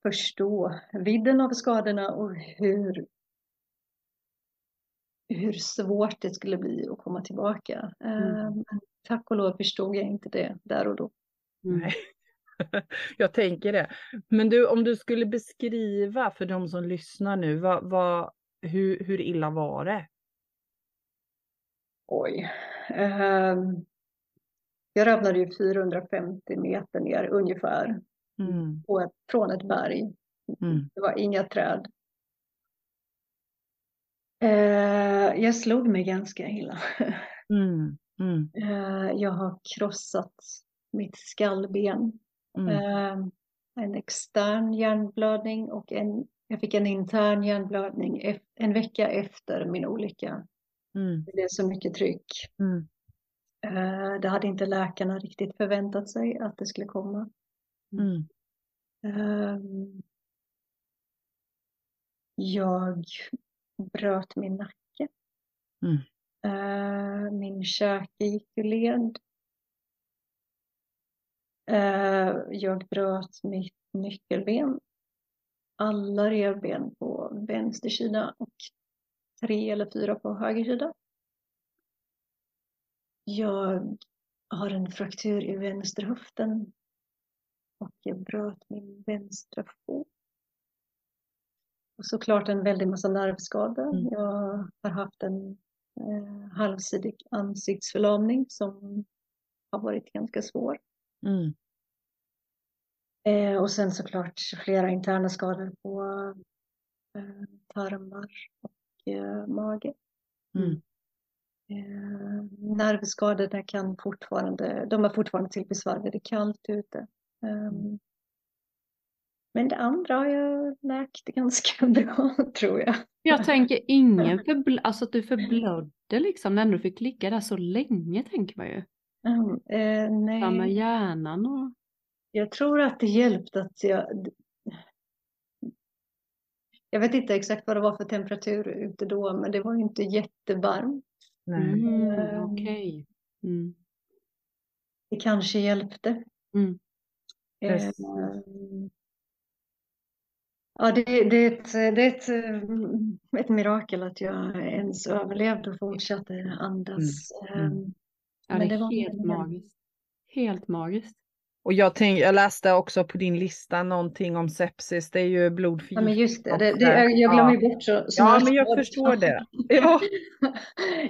förstå vidden av skadorna och hur, hur svårt det skulle bli att komma tillbaka. Eh,
Mm.
Tack och lov förstod jag inte det där och då.
Nej. Jag tänker det. Men du, om du skulle beskriva för de som lyssnar nu, vad, vad, hur, hur illa var det?
Oj. Ehm, jag ramlade ju 450 meter ner ungefär
Mm.
på ett, från ett berg.
Mm.
Det var inga träd. Eh, jag slog mig ganska illa.
Mm.
Eh, jag har krossat mitt skallben. Eh, en extern hjärnblödning och en, jag fick en intern hjärnblödning en vecka efter min olycka.
Mm.
Det blev så mycket tryck.
Mm.
Eh, det hade inte läkarna riktigt förväntat sig att det skulle komma.
Mm.
Ehm, Jag bröt min nacke.
Mm.
Eh, Min käke gick ur led. Eh, jag bröt mitt nyckelben, alla revben på vänster sida och tre eller fyra på höger sida. Jag har en fraktur i vänsterhöften och jag bröt min vänstra fot. Och såklart en väldig massa nervskador.
Mm.
Jag har haft en eh, halvsidig ansiktsförlamning som har varit ganska svår.
Mm.
Eh, och sen såklart flera interna skador på eh, tarmar och eh, mage.
Mm.
Eh, nervskadorna kan fortfarande, de är fortfarande till besvär när det är kallt ute. Um, men det andra har jag läkt ganska bra tror jag.
Jag tänker ingen förbl- alltså att du förblödde liksom när du fick ligga där så länge tänker man ju.
Um, eh,
Samma
nej,
hjärnan och
jag tror att det hjälpte att jag jag vet inte exakt vad det var för temperatur ute då, men det var ju inte jättevarmt.
Nej.
mm,
Ehm.
okej. Mm.
Det kanske hjälpte.
Mm.
Ehm, Ja, det, det är, ett, det är ett, mm, ett mirakel att jag ens överlevde och fortsatte andas.
Mm.
Ehm,
Ja, det
det var
helt magiskt. Helt magiskt.
Och jag, tänk, jag läste också på din lista någonting om sepsis. Det är ju
Ja,
blodförgiftning.
men just det, det, det jag, jag glömmer ju
Ja.
bort så.
Ja,
såna
men jag förstår det. Ja.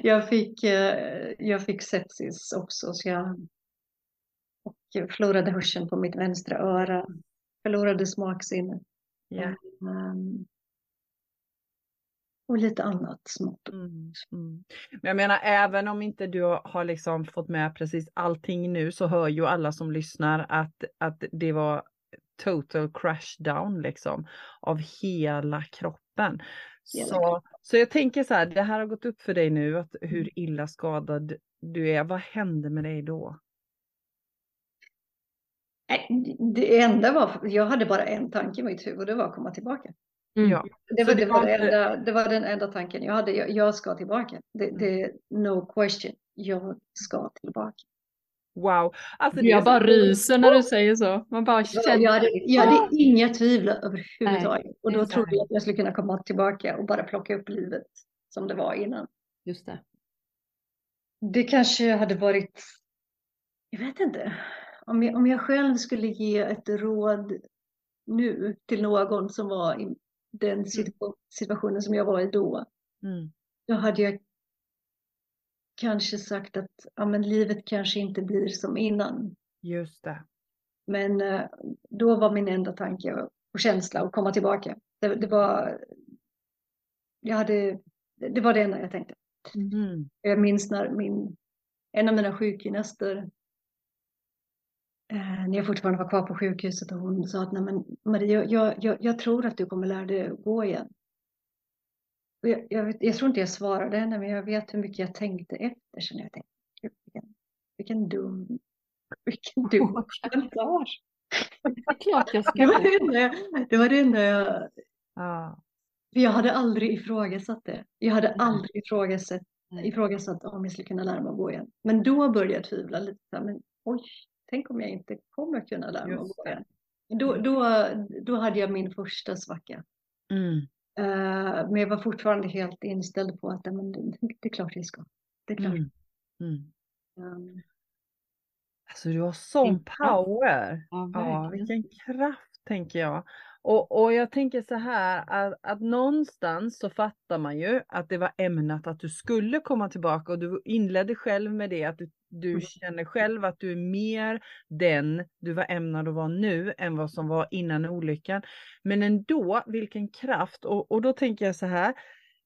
jag, fick, eh, jag fick sepsis också, så jag och förlorade hörseln på mitt vänstra öra. Förlorade smaksinnet.
Ja.
Ehm, och lite annat smått.
Mm, mm. Men jag menar, även om inte du har liksom fått med precis allting nu så hör ju alla som lyssnar att, att det var total crash down liksom av hela kroppen.
Hela
Så, så jag tänker så här, det här har gått upp för dig nu att hur illa skadad du är. Vad hände med dig då?
Det enda var, jag hade bara en tanke i mitt huvud, det var att komma tillbaka.
Mm.
Ja.
Det var,
det var
det, enda, det var den enda tanken jag hade. Jag, jag ska tillbaka. Det,
Mm.
det är no question. Jag ska tillbaka.
Wow. Alltså, det är
Jag
så-
bara ryser när du säger så. Man bara känner.
jag, hade, jag hade inga tvivel överhuvudtaget. Och
det är
då trodde jag att jag skulle kunna komma tillbaka och bara plocka upp livet som det var innan.
Just det.
Det kanske hade varit, jag vet inte, om jag, om jag själv skulle ge ett råd nu till någon som var i den situ- situationen som jag var i då.
Mm.
Då hade jag kanske sagt att ja, men livet kanske inte blir som innan.
Just det.
Men eh, då var min enda tanke och känsla att komma tillbaka. Det, det var, jag hade, det var det enda jag tänkte.
Mm.
Jag minns när min, en av mina sjukgymnaster, när jag fortfarande var kvar på sjukhuset och hon sa att Nej, men Maria, jag, jag, jag tror att du kommer lära dig att gå igen. Och jag, jag, jag tror inte jag svarade henne, men jag vet hur mycket jag tänkte efter. Så jag tänkte, "Gud, vilken, vilken dum, vilken dum kommentar.
Det
var det enda jag, det var det enda jag,
Ja.
för jag hade aldrig ifrågasatt det. Jag hade aldrig ifrågasatt, ifrågasatt om jag skulle kunna lära mig att gå igen. Men då började jag tvivla lite. Men oj, tänk om jag inte kommer kunna lära mig att gå igen. Då, då, då hade jag min första svacka.
Mm.
Eh, men jag var fortfarande helt inställd på att men det, är klart jag ska. Det är klart.
Mm. Mm.
Um,
Alltså du har sån power.
Ja,
Ja, vilken kraft tänker jag. Och, och jag tänker så här att, att någonstans så fattar man ju att det var ämnat att du skulle komma tillbaka och du inledde själv med det att du, du
Mm.
känner själv att du är mer den du var ämnad att vara nu än vad som var innan olyckan. Men ändå, vilken kraft. Och, och då tänker jag så här.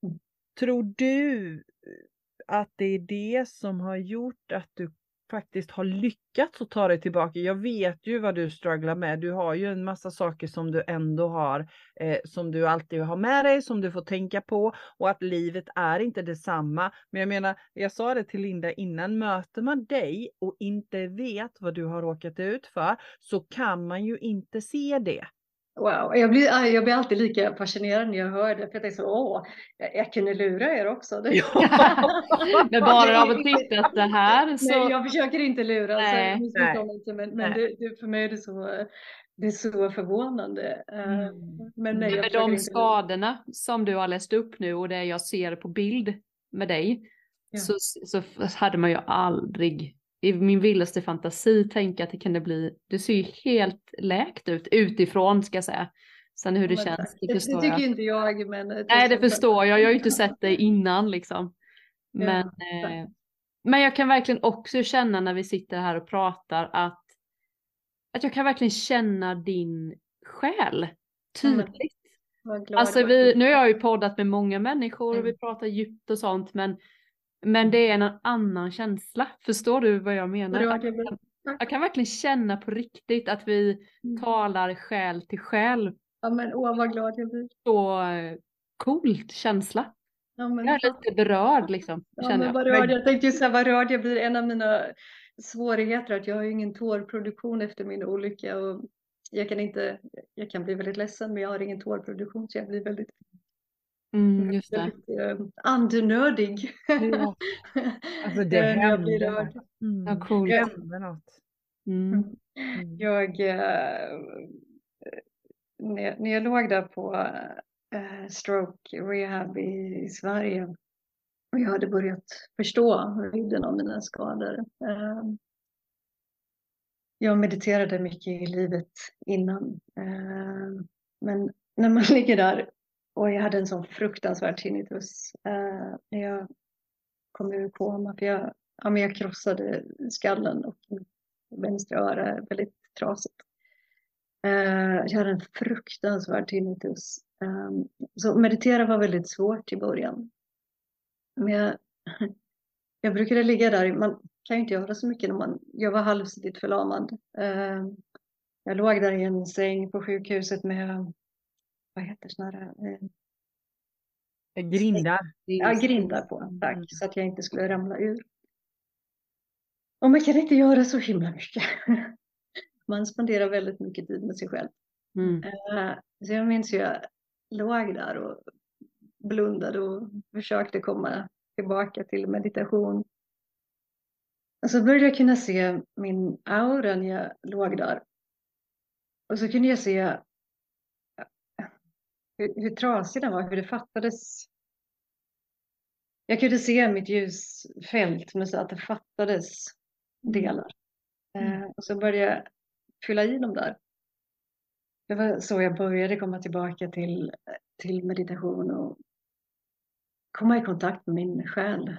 Mm.
Tror du att det är det som har gjort att du faktiskt har lyckats att ta dig tillbaka. Jag vet ju vad du strugglar med. Du har ju en massa saker som du ändå har, eh, som du alltid har med dig, som du får tänka på och att livet är inte detsamma. Men jag menar, jag sa det till Linda innan, möter man dig och inte vet vad du har råkat ut för så kan man ju inte se det.
Wow, jag blir, jag blir alltid lika fascinerad när jag hör det. För jag tänker så, åh, jag, jag kunde lura er också.
men bara av att titta att det här så...
Nej, jag försöker inte lura. Nej, så nej, inte, men, men det, det, för mig är det så, det är så förvånande. Eh, mm.
Men nej, med de skadorna som du har läst upp nu och det jag ser på bild med dig ja. så, så hade man ju aldrig i min vildaste fantasi tänka att det kunde bli, du ser ju helt läkt ut utifrån ska jag säga. Sen hur det men, känns,
det, förstår det tycker jag. inte jag. Men
det Nej, det förstår jag. Jag har ju inte sett dig innan liksom. Men, ja. eh, men jag kan verkligen också känna när vi sitter här och pratar att, att jag kan verkligen känna din själ tydligt. Mm. Alltså vi, nu har jag ju poddat med många människor och vi mm. pratar djupt och sånt men men det är en annan känsla. Förstår du vad jag menar? Jag kan, jag kan verkligen känna på riktigt att vi mm. talar själ till själ.
Ja men åh vad glad jag blir.
Så eh, coolt känsla. Ja, men, jag är lite berörd liksom.
Ja, men vad rörd. Jag tänkte ju säga vad rörd jag blir. En av mina svårigheter att jag har ju ingen tårproduktion efter min olycka. Och jag kan inte, jag kan bli väldigt ledsen men jag har ingen tårproduktion så jag blir väldigt
Mm, just det.
Eh, andenördig. Ja.
Alltså det händer något.
Mm. Ja, cool.
Det händer något.
Mm. mm. Jag, äh, när, när jag låg där på stroke rehab i, Sverige och jag hade börjat förstå vidden av mina skador. Jag mediterade mycket i livet innan. men när man ligger där och jag hade en sån fruktansvärd tinnitus eh, när jag kom ur koma. För jag, ja, men jag krossade skallen och vänstra öra är väldigt trasigt. Eh, jag hade en fruktansvärd tinnitus. Eh, så meditera var väldigt svårt i början. Men jag, jag brukade ligga där, man kan ju inte göra så mycket när man, jag var halvsidigt förlamad. Eh, jag låg där i en säng på sjukhuset med vad heter sådana här?
Eh, grindar.
Ja, grindar på, tack, så att jag inte skulle ramla ur. Och man kan inte göra så himla mycket. Man spenderar väldigt mycket tid med sig själv. Mm. Eh, så jag minns ju jag låg där och blundade och försökte komma tillbaka till meditation. Och så började jag kunna se min aura när jag låg där. Och så kunde jag se hur, hur trasig den var, hur det fattades. Jag kunde se mitt ljusfält, men så att det fattades mm. delar. Mm. Eh, och så började jag fylla i dem där. Det var så jag började komma tillbaka till, till meditation och komma i kontakt med min själ.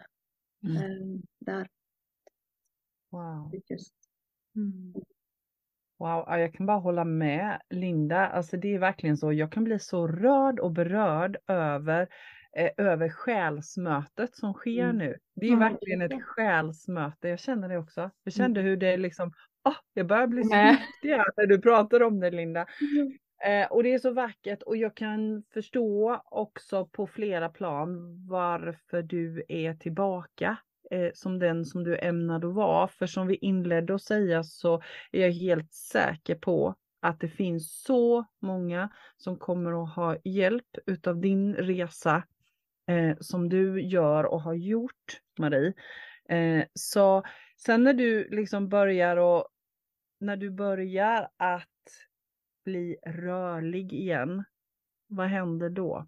Mm. Eh, där.
Wow. Mm. Wow, jag kan bara hålla med Linda. Alltså det är verkligen så. Jag kan bli så rörd och berörd över, eh, över själsmötet som sker mm. nu. Det är mm. verkligen ett själsmöte. Jag känner det också. Jag mm. kände hur det liksom, oh, jag börjar bli så viktig när du pratar om det Linda. Mm. Eh, och det är så vackert och jag kan förstå också på flera plan varför du är tillbaka eh, som den som du ämnade att vara. För som vi inledde att säga så är jag helt säker på att det finns så många som kommer att ha hjälp utav din resa eh, som du gör och har gjort Marie. Eh, så sen när du liksom börjar och när du börjar att bli rörlig igen, vad händer då?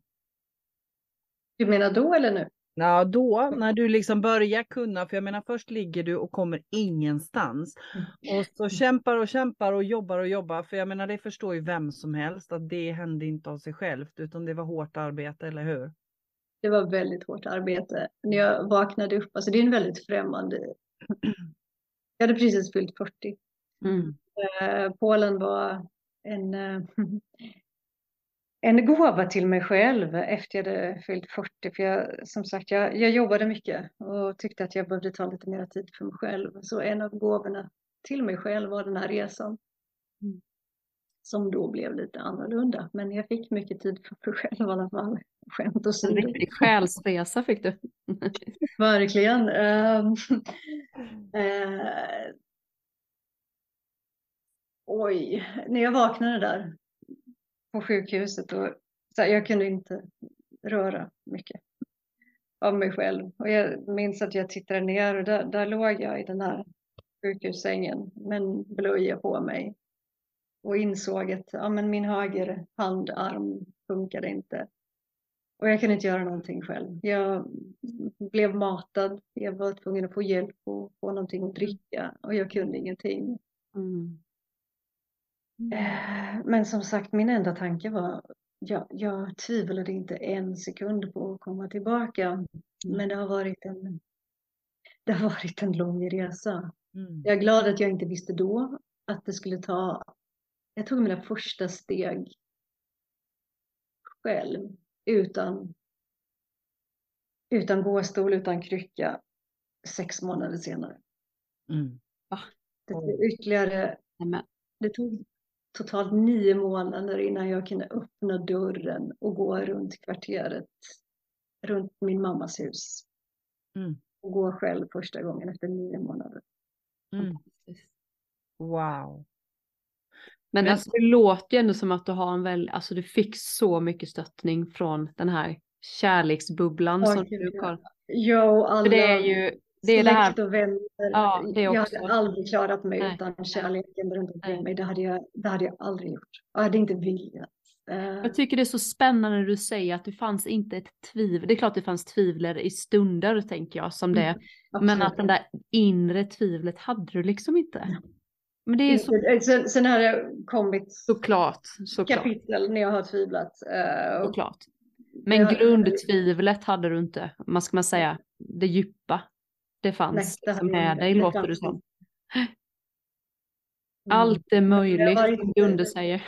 Du menar då eller nu?
Ja, då när du liksom börjar kunna, för jag menar först ligger du och kommer ingenstans. Och så kämpar och kämpar och jobbar och jobbar, för jag menar det förstår ju vem som helst att det hände inte av sig självt, utan det var hårt arbete, eller hur?
Det var väldigt hårt arbete. När jag vaknade upp, alltså det är en väldigt främmande... Jag hade precis fyllt 40. Mm. Eh, Polen var en, eh, en gåva till mig själv efter jag hade fyllt 40. För jag, som sagt, jag, jag jobbade mycket och tyckte att jag behövde ta lite mer tid för mig själv. Så en av gåvorna till mig själv var den här resan. Mm. Som då blev lite annorlunda. Men jag fick mycket tid för mig själv i alla fall. Skämt
åsido. En riktig själsresa fick du.
Verkligen. Uh, uh, oj, när jag vaknade där på sjukhuset och så här, jag kunde inte röra mycket av mig själv. Och jag minns att jag tittade ner och där, där låg jag i den här sjukhussängen med en blöja på mig och insåg att ja, men min höger handarm funkade inte. Och jag kunde inte göra någonting själv. Jag blev matad, jag var tvungen att få hjälp och få någonting att dricka och jag kunde ingenting. Mm. Eh, men som sagt, min enda tanke var, jag, jag tvivlade inte en sekund på att komma tillbaka. Mm. Men det har varit en, det har varit en lång resa. Mm. Jag är glad att jag inte visste då att det skulle ta, jag tog mina första steg själv utan, utan gåstol, utan krycka sex månader senare. Mm. Det tog ytterligare, det tog totalt nio månader innan jag kunde öppna dörren och gå runt kvarteret, runt min mammas hus. Mm. Och gå själv första gången efter nio månader. Mm.
Wow.
Men, Men alltså, det låter ju ändå som att du har en väl, alltså du fick så mycket stöttning från den här kärleksbubblan oh, som du har.
Jo, alla.
För det är ju det är här.
och vänner. Ja, jag hade aldrig klarat mig Nej. utan kärleken runt omkring mig. Det hade, jag, det hade jag aldrig gjort. Jag hade inte velat.
Uh... Jag tycker det är så spännande när du säger att det fanns inte ett tvivel. Det är klart det fanns tvivler i stunder tänker jag som det. Mm, men att den där inre tvivlet hade du liksom inte.
Men det är så... sen, sen har det kommit
såklart, såklart.
kapitel när jag har tvivlat.
Såklart. Men grundtvivlet hade du inte, vad ska man säga, det djupa det fanns Nej, det med dig låter det som. Mm. Allt är möjligt som Gunde säger.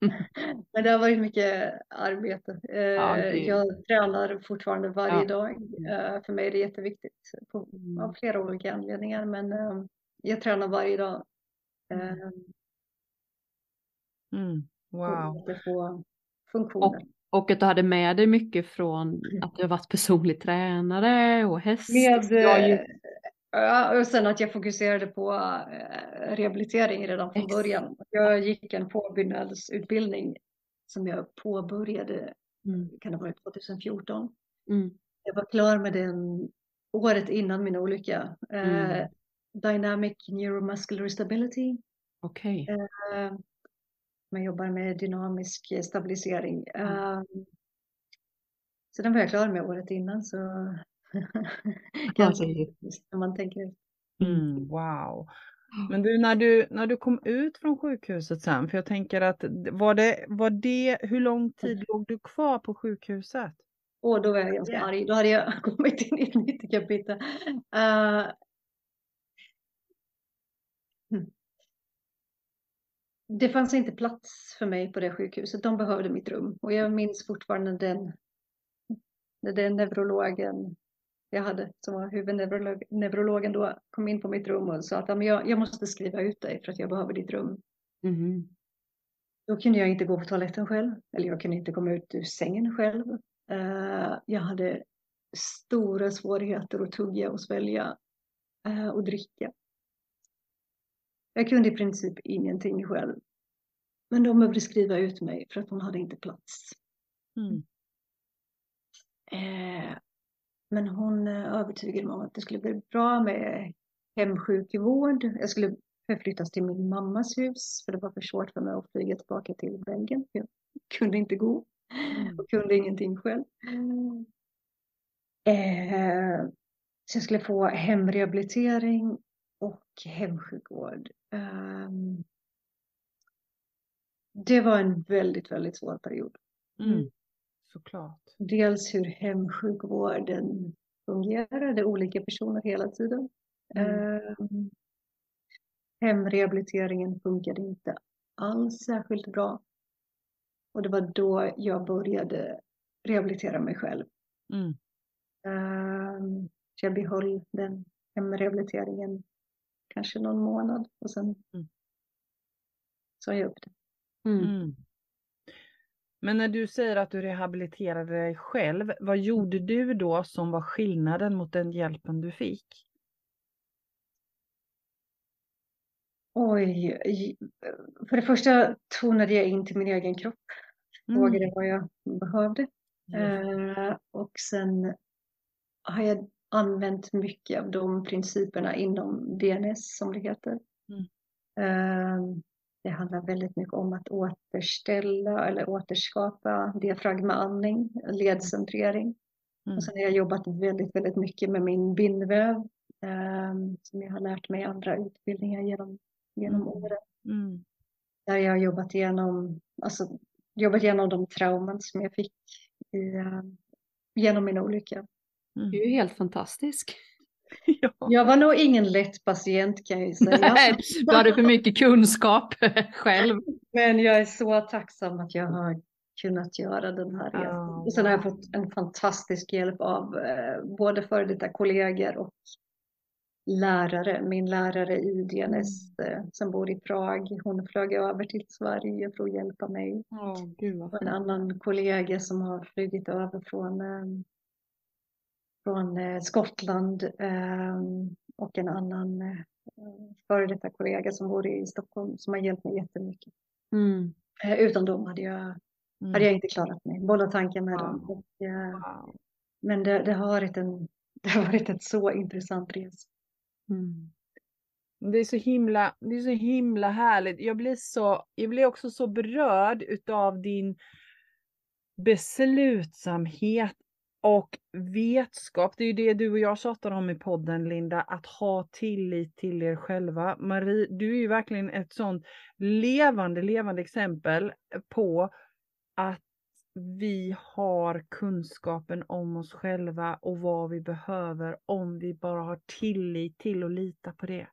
Men det har varit mycket arbete. Ja, det... Jag tränar fortfarande varje ja. dag. Eh, för mig är det jätteviktigt på, mm. av flera olika anledningar. Men eh, jag tränar varje dag. Mm. Eh,
mm. Wow.
För att få funktioner.
Och att du hade med dig mycket från att du har varit personlig tränare och häst. Med, ju...
ja, och sen att jag fokuserade på eh, rehabilitering redan från början. Jag gick en påbyggnadsutbildning som jag påbörjade, mm. kan det vara 2014. Mm. Jag var klar med den året innan min olycka. Mm. Uh, Dynamic Neuromuscular Stability.
Okej. Okay. Uh, eh,
man jobbar med dynamisk stabilisering. Mm. Um, så den var jag klar med året innan. Så ganska när man tänker
mm, Wow. Men du när, du, när du kom ut från sjukhuset sen, för jag tänker att var det, var det hur lång tid låg du kvar på sjukhuset?
Och då var jag ganska arg, då hade jag kommit in i ett nytt kapitel. Uh, det fanns inte plats för mig på det sjukhuset. De behövde mitt rum och jag minns fortfarande den, den neurologen jag hade som var huvudneurologen då kom in på mitt rum och sa att jag, jag måste skriva ut dig för att jag behöver ditt rum. Mm. Då kunde jag inte gå på toaletten själv eller jag kunde inte komma ut ur sängen själv. Uh, jag hade stora svårigheter att tugga och svälja uh, och dricka. Jag kunde i princip ingenting själv. Men de behövde skriva ut mig för att hon hade inte plats. Mm. Eh, men hon eh, övertygade mig om att det skulle bli bra med hemsjukvård. Jag skulle förflyttas till min mammas hus för det var för svårt för mig att flyga tillbaka till Belgien. Jag kunde inte gå mm. och kunde ingenting själv. Eh, så jag skulle få hemrehabilitering hemsjukvård. Um, det var en väldigt, väldigt svår period.
Mm. Såklart.
Dels hur hemsjukvården fungerade, olika personer hela tiden. Mm. Um, hemrehabiliteringen funkade inte alls särskilt bra. Och det var då jag började rehabilitera mig själv. Mm. Um, jag behöll den hemrehabiliteringen kanske någon månad och sen mm. sa jag upp det. Mm. mm.
Men när du säger att du rehabiliterade dig själv, vad gjorde du då som var skillnaden mot den hjälpen du fick?
Oj, för det första tonade jag in till min egen kropp. Frågade
Mm.
vad jag behövde.
Yes.
Eh, och sen har jag använt mycket av de principerna inom DNS som det heter.
Mm.
Eh, det handlar väldigt mycket om att återställa eller återskapa diafragmaandning, ledcentrering.
Mm.
Och sen har jag jobbat väldigt, väldigt mycket med min bindväv eh, som jag har lärt mig i andra utbildningar genom, genom
Mm.
åren.
Mm.
Där jag har jobbat igenom, alltså, jobbat igenom de trauman som jag fick i, eh, genom min olycka.
Mm.
Du är ju helt fantastisk.
Ja.
Jag var nog ingen lätt patient kan jag ju säga.
Nej, du hade för mycket kunskap själv.
Men jag är så tacksam att jag har kunnat göra den här resan.
Ja,
Och sen har jag fått en fantastisk hjälp av eh, både före detta kollegor och lärare. Min lärare i DNS eh, som bor i Prag, hon flög över till Sverige för att hjälpa mig.
Åh, gud vad
Och en annan kollega som har flugit över från, eh, från eh, Skottland eh, och en annan eh, före detta kollega som bor i Stockholm som har hjälpt mig jättemycket.
Mm.
Eh, utan dem hade jag,
Mm.
hade jag inte klarat mig. Bolla tanken med
Wow.
dem. Och,
Wow.
men det, det, har varit en, det har varit en så intressant resa.
Mm.
Det är så himla, det är så himla härligt. Jag blir så, jag blir också så berörd utav din beslutsamhet och vetskap. Det är ju det du och jag tjatar om i podden Linda, att ha tillit till er själva. Marie, du är ju verkligen ett sånt levande, levande exempel på att vi har kunskapen om oss själva och vad vi behöver om vi bara har tillit till och lita på det.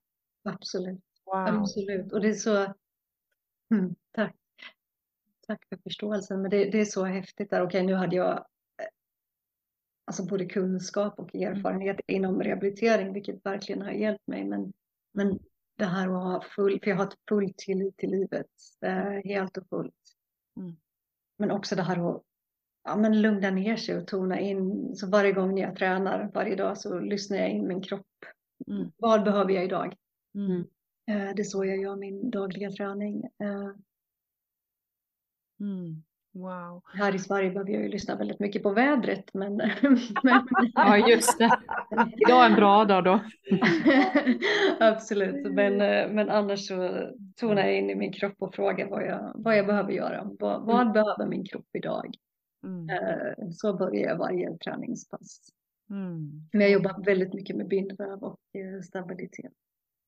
Absolut.
Wow.
Absolut. Och det är så... Mm, tack. Tack för förståelsen. Men det, det är så häftigt där. Okej, nu hade jag alltså både kunskap och erfarenhet inom rehabilitering, vilket verkligen har hjälpt mig. Men, men det här att ha full, för jag har ett full tillit till livet, eh, helt och fullt.
Mm.
Men också det här att ja, men lugna ner sig och tona in. Så varje gång jag tränar, varje dag, så lyssnar jag in min kropp.
Mm.
Vad behöver jag idag?
Mm.
Eh, Det är så jag gör min dagliga träning. Eh,
Mm. Wow.
Här i Sverige behöver jag ju lyssna väldigt mycket på vädret, men, men
Ja, just det. Idag är en bra dag då.
absolut. Men, men annars så tonar jag in i min kropp och frågar vad jag, vad jag behöver göra. Vad, vad behöver min kropp idag?
Mm.
Eh, Så börjar jag varje träningspass.
Mm.
Men jag jobbar väldigt mycket med bindväv och eh, stabilitet.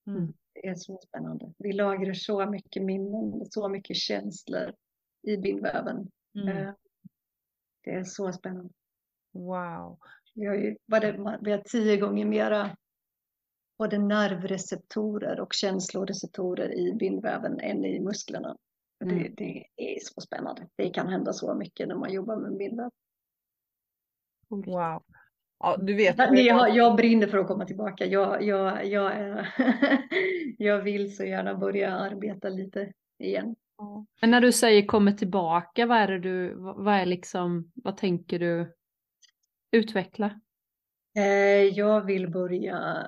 Mm.
Det är så spännande. Vi lagrar så mycket minnen, så mycket känslor i bindväven.
Mm.
Eh, Det är så spännande.
Wow.
Vi har ju det, vi har tio gånger mera både nervreceptorer och känsloreceptorer i bindväven än i musklerna. Det,
Mm.
det är så spännande. Det kan hända så mycket när man jobbar med bindväv.
Wow. Ja, du vet.
Jag, jag brinner för att komma tillbaka. Jag, jag, jag, jag vill så gärna börja arbeta lite igen.
Men när du säger kommer tillbaka, vad är det du, vad är liksom, vad tänker du utveckla?
Eh, Jag vill börja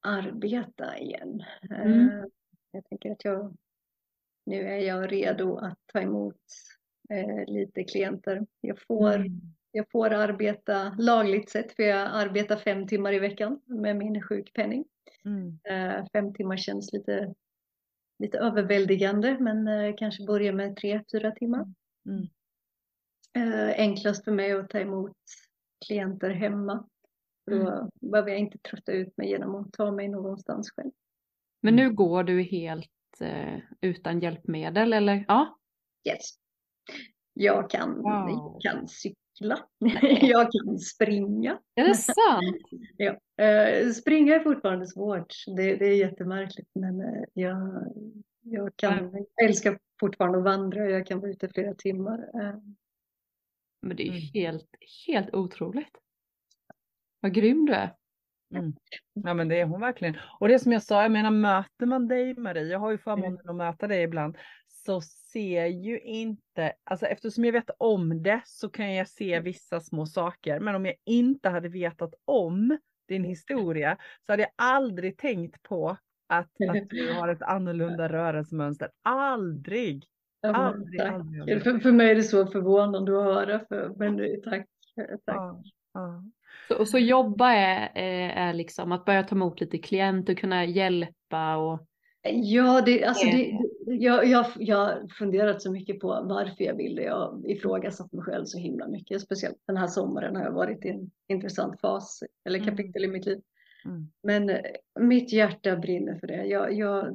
arbeta igen.
Mm.
Eh, Jag tänker att jag, nu är jag redo att ta emot eh, lite klienter. Jag får,
Mm.
jag får arbeta lagligt sett för jag arbetar fem timmar i veckan med min sjukpenning.
Mm.
Fem timmar känns lite, lite överväldigande men eh, kanske börja med tre, fyra timmar.
Mm.
Eh, Enklast för mig att ta emot klienter hemma. Då behöver jag inte trötta ut mig genom att ta mig någonstans själv.
Men nu går du helt eh, utan hjälpmedel eller? Ja.
Yes. Jag kan,
Wow.
jag kan cykla, jag kan springa.
Är det sant?
Ja. Eh, springa är fortfarande svårt, det, det är jättemärkligt men eh, jag, jag, kan, jag älskar fortfarande att vandra, jag kan vara ute flera timmar. Eh,
Men det är ju
Mm.
helt, helt otroligt. Vad grym du är.
Mm. Ja men det är hon verkligen. Och det som jag sa, jag menar möter man dig Marie, jag har ju förmånen att möta dig ibland, så ser ju inte, alltså eftersom jag vet om det så kan jag se vissa små saker. Men om jag inte hade vetat om din historia så hade jag aldrig tänkt på att, att du har ett annorlunda rörelsemönster. Aldrig!
Ja,
Aldrig, aldrig, aldrig.
För, för mig är det så förvånande att höra, för, men tack. tack.
Ja, ja.
Så, så jobba är, är, är liksom att börja ta emot lite klient och kunna hjälpa och
Ja, det, alltså det, det- jag, jag, jag har funderat så mycket på varför jag vill det. Jag har ifrågasatt mig själv så himla mycket. Speciellt den här sommaren har jag varit i en intressant fas eller
Mm.
kapitel i mitt liv.
Mm.
Men eh, mitt hjärta brinner för det. Jag, jag,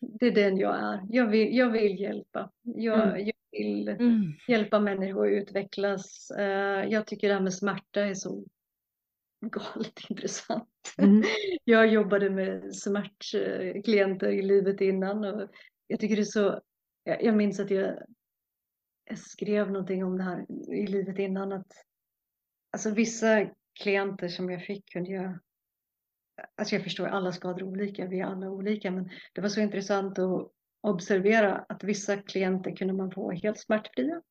det är den jag är. Jag vill, jag vill hjälpa. Jag,
Mm.
jag vill
Mm.
hjälpa människor att utvecklas. Eh, Jag tycker det här med smärta är så galet intressant.
Mm.
Jag jobbade med smärtklienter i livet innan och jag tycker det är så, jag jag minns att jag, jag skrev någonting om det här i livet innan att alltså vissa klienter som jag fick kunde jag, alltså jag förstår alla skador är olika, vi är alla olika, men det var så intressant att observera att vissa klienter kunde man få helt smärtfria.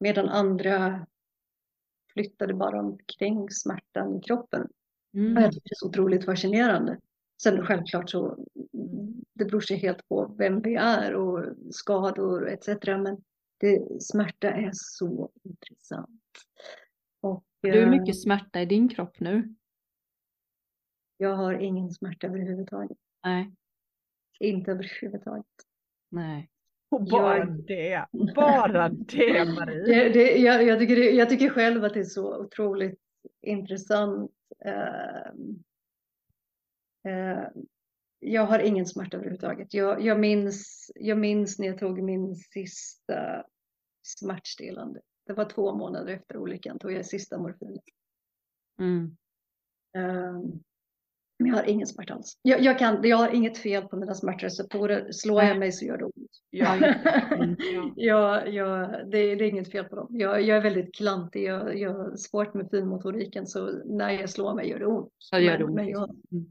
Medan andra flyttade bara omkring smärtan i kroppen. Och
Mm.
jag tycker det är så otroligt fascinerande. Sen självklart så det beror sig helt på vem vi är och skador etc. Men det, smärta är så intressant. Och
Du är
eh,
mycket smärta i din kropp nu.
jag har ingen smärta överhuvudtaget.
Nej,
Inte överhuvudtaget.
nej.
Och bara
Jag-
det, bara det Marie.
Det, det, jag, jag, tycker det, jag tycker själv att det är så otroligt intressant. Eh, eh, jag har ingen smärta överhuvudtaget. Jag, jag, minns, jag minns när jag tog min sista smärtstillande. Det var två månader efter olyckan tog jag sista morfinet.
Mm.
Eh, men jag har ingen smärta alls. Jag, jag, kan, jag har inget fel på mina smärtreceptorer. Slår jag
Nej.
mig så gör det ont.
Ja,
Mm.
ja.
Ja, ja, det, det är inget fel på dem. Jag, jag är väldigt klantig, jag, jag har svårt med finmotoriken så när jag slår mig gör det ont.
Ja, gör det ont.
Men, jag,
Mm.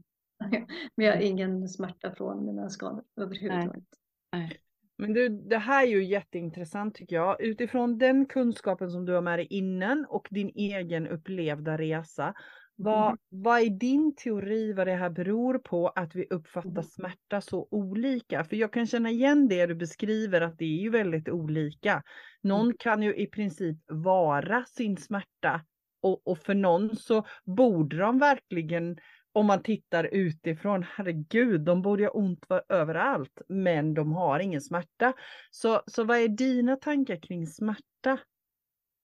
men jag har ingen smärta från mina skador överhuvudtaget.
Nej.
Men du, det här är ju jätteintressant tycker jag. Utifrån den kunskapen som du har med dig innan och din egen upplevda resa. Vad,
Mm.
vad är din teori vad det här beror på att vi uppfattar
Mm.
smärta så olika? För jag kan känna igen det du beskriver att det är ju väldigt olika. Någon
Mm.
kan ju i princip vara sin smärta och, och för någon så borde de verkligen om man tittar utifrån, herregud, de borde ha ont överallt, men de har ingen smärta. Så, så vad är dina tankar kring smärta?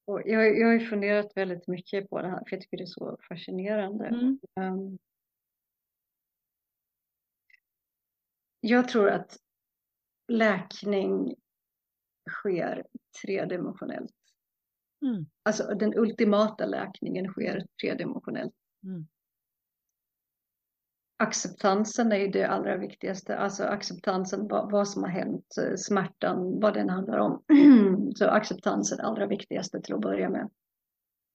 Och jag, jag har ju funderat väldigt mycket på det här för jag tycker det är så fascinerande.
Mm.
Um, jag tror att läkning sker tredimensionellt.
Mm.
Alltså den ultimata läkningen sker tredimensionellt.
Mm.
Acceptansen är ju det allra viktigaste, alltså acceptansen vad, vad som har hänt, eh, smärtan, vad den handlar om. Så acceptansen är det allra viktigaste till att börja med.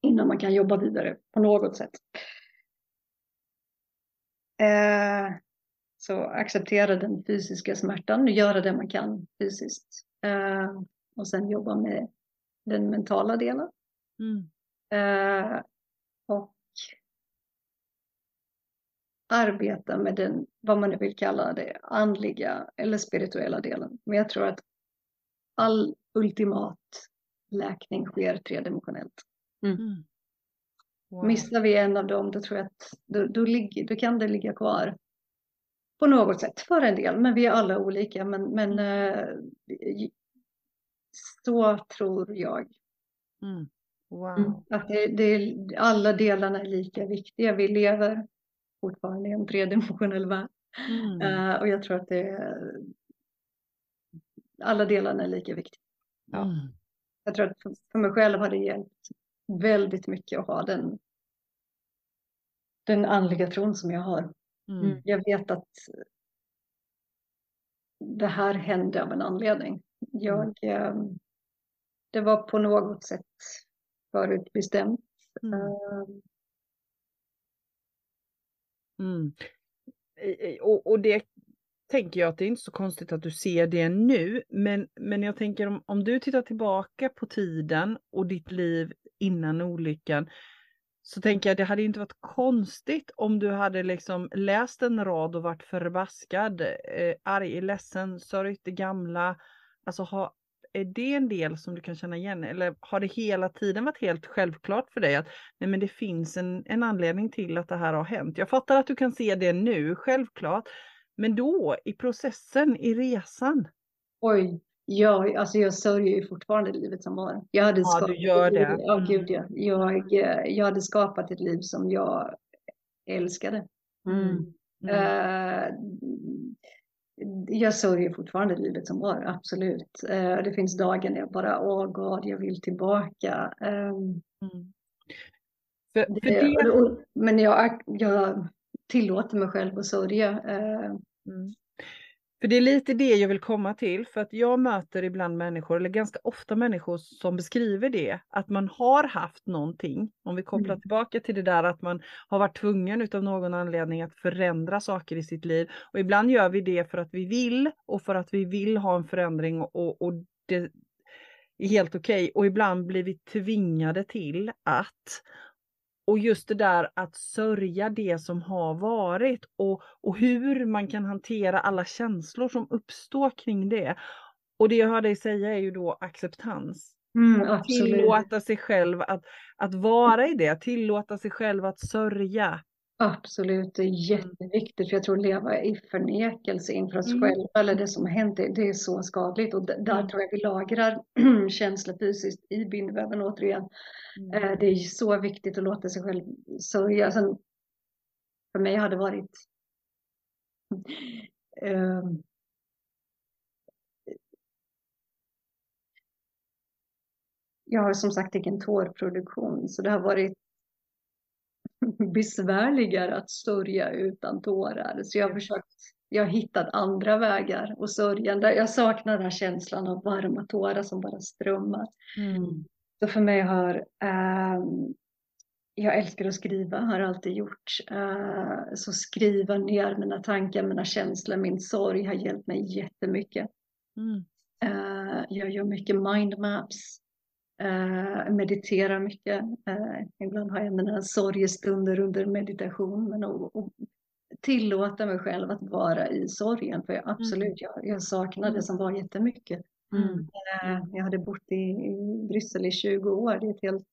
Innan man kan jobba vidare på något sätt. Eh, så acceptera den fysiska smärtan, göra det man kan fysiskt. Eh, och sen jobba med den mentala delen.
Mm.
Eh, och arbeta med den, vad man nu vill kalla det, andliga eller spirituella delen. Men jag tror att all ultimat läkning sker tredimensionellt.
Mm. Wow.
Missar vi en av dem, då tror jag att då, då, ligger, då kan det ligga kvar på något sätt för en del. Men vi är alla olika. Men, men eh, så tror jag
Mm. Wow.
Mm.
att det, det, alla delarna är lika viktiga. Vi lever fortfarande i en tredimensionell värld.
Mm.
Eh, och jag tror att det är, alla delarna är lika viktiga.
Ja.
Mm.
Jag tror att för, för mig själv har det hjälpt väldigt mycket att ha den, den andliga tron som jag har.
Mm.
Jag vet att det här hände av en anledning. Jag, eh, det var på något sätt förutbestämt.
Mm.
Eh,
Mm. Och, och det tänker jag att det är inte så konstigt att du ser det nu, men, men jag tänker om, om du tittar tillbaka på tiden och ditt liv innan olyckan, så tänker jag det hade inte varit konstigt om du hade liksom läst en rad och varit förbaskad, eh, arg, ledsen, sörjt det gamla. Alltså ha, är det en del som du kan känna igen eller har det hela tiden varit helt självklart för dig att nej men det finns en, en anledning till att det här har hänt. Jag fattar att du kan se det nu, självklart. Men då i processen, i resan?
Oj, ja, alltså jag sörjer ju fortfarande livet som var. Jag hade
Ja,
skapat
du gör det.
Ja,
Mm.
gud ja. Jag, jag hade skapat ett liv som jag älskade.
Mm. Mm.
Eh, jag sörjer fortfarande livet som var, absolut. Eh, det finns dagar när jag bara, åh god, jag vill tillbaka. Ehm,
Mm. För, för
det, men jag, jag tillåter mig själv att sörja. Eh,
Mm. För det är lite det jag vill komma till, för att jag möter ibland människor, eller ganska ofta människor som beskriver det, att man har haft någonting, om vi kopplar
Mm.
tillbaka till det där att man har varit tvungen utav någon anledning att förändra saker i sitt liv. Och ibland gör vi det för att vi vill och för att vi vill ha en förändring och, och det är helt okej. Och ibland blir vi tvingade till att och just det där att sörja det som har varit och, och hur man kan hantera alla känslor som uppstår kring det. Och det jag hör dig säga är ju då acceptans.
mm.
Tillåta sig själv att, att vara i det, tillåta sig själv att sörja.
Absolut, det är jätteviktigt. För jag tror leva i förnekelse inför oss
Mm.
själva eller det som har hänt, det, det är så skadligt. Och där
Mm.
tror jag vi lagrar känslor fysiskt i bindväven återigen.
Mm.
Eh, Det är så viktigt att låta sig själv sörja. Sen, för mig har det varit ehm, Jag har som sagt ingen tårproduktion så det har varit besvärligare att sörja utan tårar. Så jag har försökt, jag har hittat andra vägar att sörja. Jag saknar den här känslan av varma tårar som bara strömmar.
Mm.
Så för mig har, ehm, jag älskar att skriva, har alltid gjort. Eh, så skriva ner mina tankar, mina känslor, min sorg har hjälpt mig jättemycket.
Mm.
Eh, jag gör mycket mindmaps, uh, mediterar mycket. Eh, ibland har jag mina sorgestunder under meditation. Men att att tillåta mig själv att vara i sorgen. För jag, absolut, jag, jag saknar det som var jättemycket.
Mm.
Eh, jag hade bott i, i Bryssel i 20 år. Det är ett helt,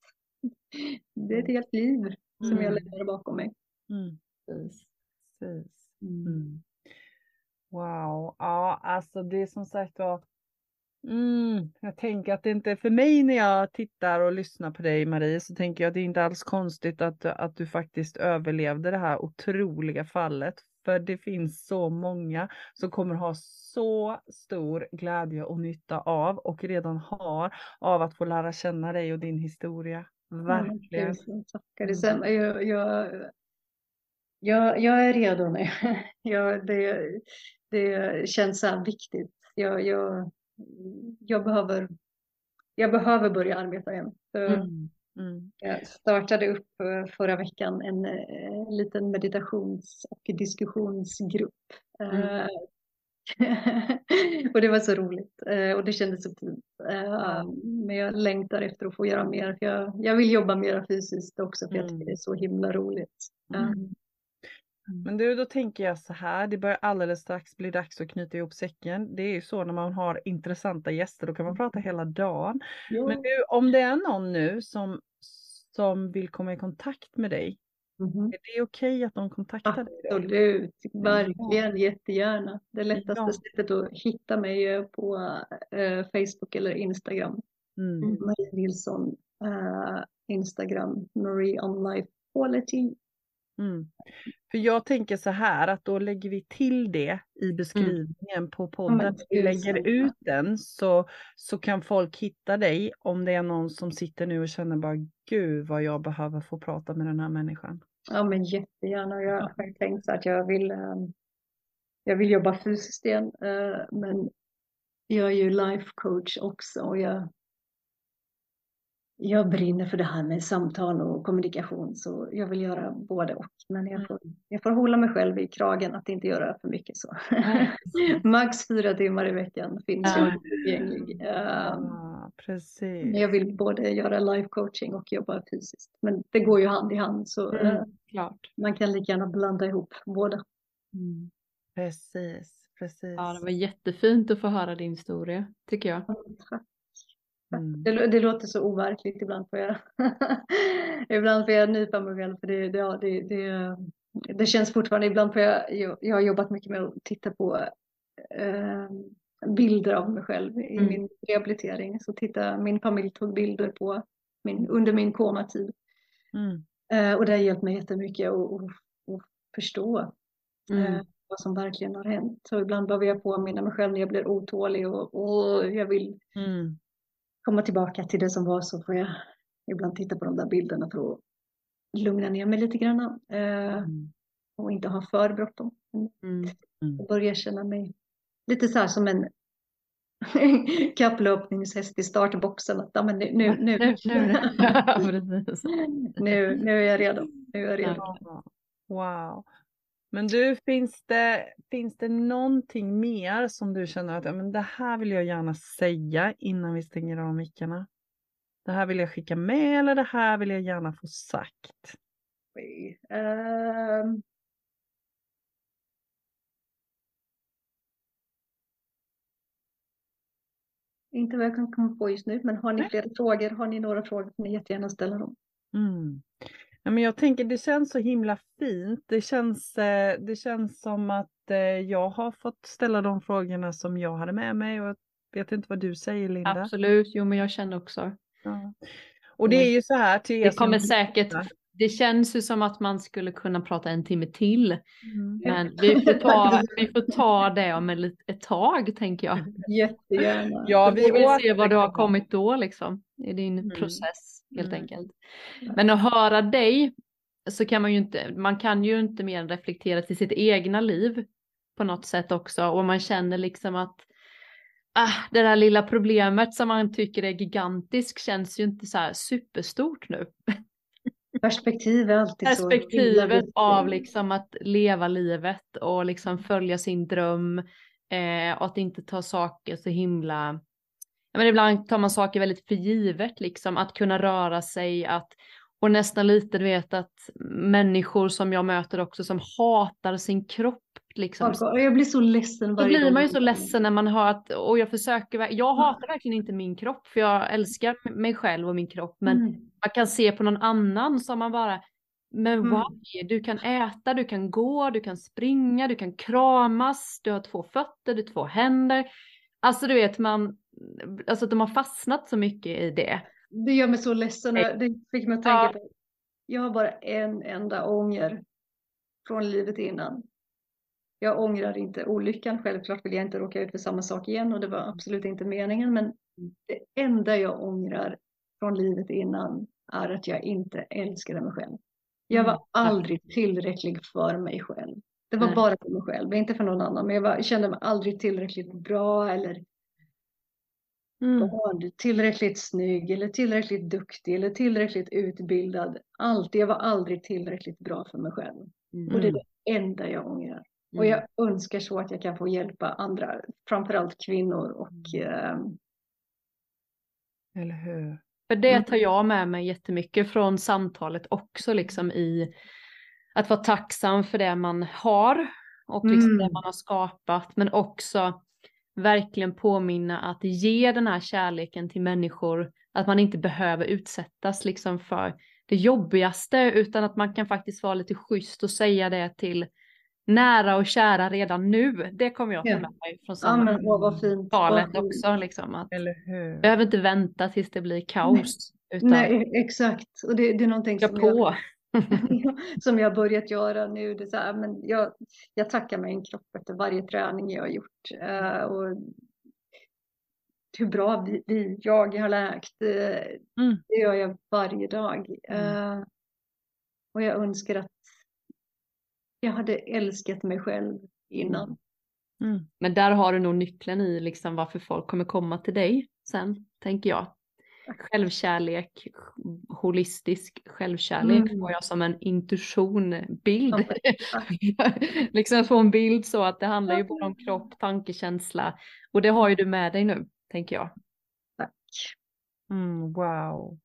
det är ett helt liv som jag
Mm.
lämnar bakom mig.
Mm.
Precis.
Precis.
Mm.
Mm. Wow, ja alltså det är som sagt var. Mm, jag tänker att det inte är för mig när jag tittar och lyssnar på dig Marie så tänker jag att det är inte alls konstigt att, att du faktiskt överlevde det här otroliga fallet. För det finns så många som kommer ha så stor glädje och nytta av och redan har av att få lära känna dig och din historia. Verkligen.
Tusen tackar.
Mm.
Detsamma. Jag, jag, jag, jag är redo nu. Jag, det, det känns så viktigt. Jag, jag, jag, behöver, jag behöver börja arbeta igen. Så
Mm. Mm.
Jag startade upp eh, förra veckan en eh, liten meditations och diskussionsgrupp. Eh, och det var så roligt och det kändes så fint. Men jag längtar efter att få göra mer. För jag, jag vill jobba mer fysiskt också för jag tycker
Mm.
det är så himla roligt.
Mm.
Eh,
Men du, då tänker jag så här, det börjar alldeles strax bli dags att knyta ihop säcken. Det är ju så när man har intressanta gäster, då kan man prata hela dagen. Men du, om det är någon nu som, som vill komma i kontakt med dig,
Mhm.
är det okej att de kontaktar dig? då?
Absolut, verkligen jättegärna. Det lättaste
Ja.
sättet att hitta mig är på eh, Facebook eller Instagram.
Mm.
Marie Nilsson, eh, Instagram, Marie on Life Quality.
Mm. För jag tänker så här att då lägger vi till det i beskrivningen på podden. vi lägger ut den så, så kan folk hitta dig om det är någon som sitter nu och känner bara gud vad jag behöver få prata med den här människan.
Ja, men jättegärna. Jag har tänkt så att jag vill, eh, jag vill jobba fysiskt igen, eh, men jag är ju life coach också och jag, jag brinner för det här med samtal och kommunikation så jag vill göra både och. Men jag får, jag får hålla mig själv i kragen att inte göra för mycket så. Max fyra timmar i veckan finns
Ja.
jag tillgänglig.
Ja, Precis.
Men jag vill både göra life coaching och jobba fysiskt. Men det går ju hand i hand så
Mm,
eh,
klart.
man kan lika gärna blanda ihop båda.
Mm.
Precis, precis.
Ja, det var jättefint att få höra din historia, tycker jag.
Tack.
Mm.
Det, det låter så overkligt ibland får jag, ibland får jag nypa mig själv för det, det, det, det, det känns fortfarande, ibland får jag, jag, jag har jobbat mycket med att titta på eh, bilder av mig själv i
Mm.
min rehabilitering. Så titta, min familj tog bilder på min, under min komatid
Mm.
eh, och det har hjälpt mig jättemycket att, att, att förstå eh,
Mm.
vad som verkligen har hänt. Så ibland behöver jag påminna mig själv när jag blir otålig och, och jag vill
Mm.
Komma tillbaka till det som var så får jag ibland titta på de där bilderna för att lugna ner mig lite grann eh,
Mm.
och inte ha för bråttom.
Mm.
Jag börjar känna mig lite så här som en kapplöpningshäst i startboxen. Att, ja, men nu, nu, nu,
Nu, nu,
nu, nu är jag redo. Nu är jag redo.
Wow. Men du, finns det, finns det någonting mer som du känner att men det här vill jag gärna säga innan vi stänger av mickarna? Det här vill jag skicka med eller det här vill jag gärna få sagt?
Ehm. Inte vad jag kan komma på just nu, men har ni
Nej.
fler frågor, har ni några frågor får ni jättegärna ställa dem.
Mm. Ja, men jag tänker det känns så himla fint. Det känns, eh, det känns som att eh, jag har fått ställa de frågorna som jag hade med mig och jag vet inte vad du säger Linda.
Absolut, jo men jag känner också.
Ja. Och det är ju så här till er
Det kommer säkert, det känns ju som att man skulle kunna prata en timme till.
Mm.
Men vi får ta, vi får ta det om ett, ett tag tänker jag.
Jättegärna.
Ja,
Vi
vi
se vad du har kommit då liksom i din
Mm.
process helt
Mm.
enkelt. Men att höra dig så kan man ju inte, man kan ju inte mer än reflektera till sitt egna liv på något sätt också och man känner liksom att ah, det där lilla problemet som man tycker är gigantiskt känns ju inte så här superstort nu.
Perspektiv är alltid så himla
Perspektivet av liksom att leva livet och liksom följa sin dröm eh, och att inte ta saker så himla men ibland tar man saker väldigt för givet, liksom att kunna röra sig, att och nästan lite du vet att människor som jag möter också som hatar sin kropp liksom.
Och Jag blir så ledsen
Då
varje
blir
gång.
man ju så ledsen när man hör att, och jag försöker, jag hatar verkligen inte min kropp för jag älskar mig själv och min kropp men
Mm.
man kan se på någon annan som man bara, men
Mm.
why? Du kan äta, du kan gå, du kan springa, du kan kramas, du har två fötter, du har två händer. Alltså du vet man, alltså de har fastnat så mycket i det.
Det gör mig så ledsen. Det fick mig att tänka
Ja.
på. Jag har bara en enda ånger från livet innan. Jag ångrar inte olyckan. Självklart vill jag inte råka ut för samma sak igen och det var absolut inte meningen. Men det enda jag ångrar från livet innan är att jag inte älskade mig själv. Jag var
Mm.
aldrig tillräcklig för mig själv. Det var
Nej.
bara för mig själv, inte för någon annan. Men jag var, kände mig aldrig tillräckligt bra eller
Mm.
barn, tillräckligt snygg eller tillräckligt duktig eller tillräckligt utbildad. Allt, jag var aldrig tillräckligt bra för mig själv. Och det är
Mm.
det enda jag ångrar. Och jag önskar så att jag kan få hjälpa andra, framförallt kvinnor och eh,
Eller hur?
För det
Mm.
tar jag med mig jättemycket från samtalet också liksom i att vara tacksam för det man har och liksom
Mm.
det man har skapat men också verkligen påminna att ge den här kärleken till människor att man inte behöver utsättas liksom för det jobbigaste utan att man kan faktiskt vara lite schysst och säga det till nära och kära redan nu. Det kommer jag ta
Ja.
med mig från
ja fint. vad fint.
också liksom att
Eller hur?
behöver inte vänta tills det blir kaos. Utan
Nej, exakt. Och det, det är någonting som jag,
på.
som jag har börjat göra nu. Det är så här, men jag, jag tackar min kropp efter varje träning jag har gjort. Eh, och hur bra vi, vi, jag har läkt. eh,
Mm.
Det gör jag varje dag. Eh, och jag önskar att jag hade älskat mig själv innan.
Mm.
Men där har du nog nyckeln i liksom varför folk kommer komma till dig sen, tänker jag. Självkärlek, holistisk självkärlek
Mm.
får jag som en intuition, bild.
Ja,
liksom få en bild så att det handlar ju både om kropp, tanke, känsla. Och det har ju du med dig nu, tänker jag.
Tack.
Mm, wow.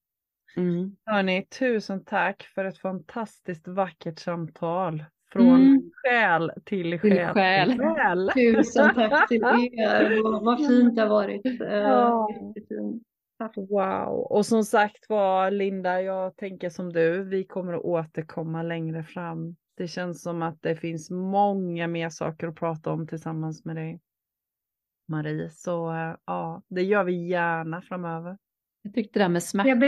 Mm.
Hörni, tusen tack för ett fantastiskt vackert samtal. Från
Mm.
själ till
Till
själ.
själ.
till själ.
Tusen tack till er. Vad, vad fint det har varit. Eh,
Ja.
jättefint.
Wow. Och som sagt var Linda, jag tänker som du, vi kommer att återkomma längre fram. Det känns som att det finns många mer saker att prata om tillsammans med dig. Marie, så eh, ja, det gör vi gärna framöver.
Jag tyckte det där med smärta
Jag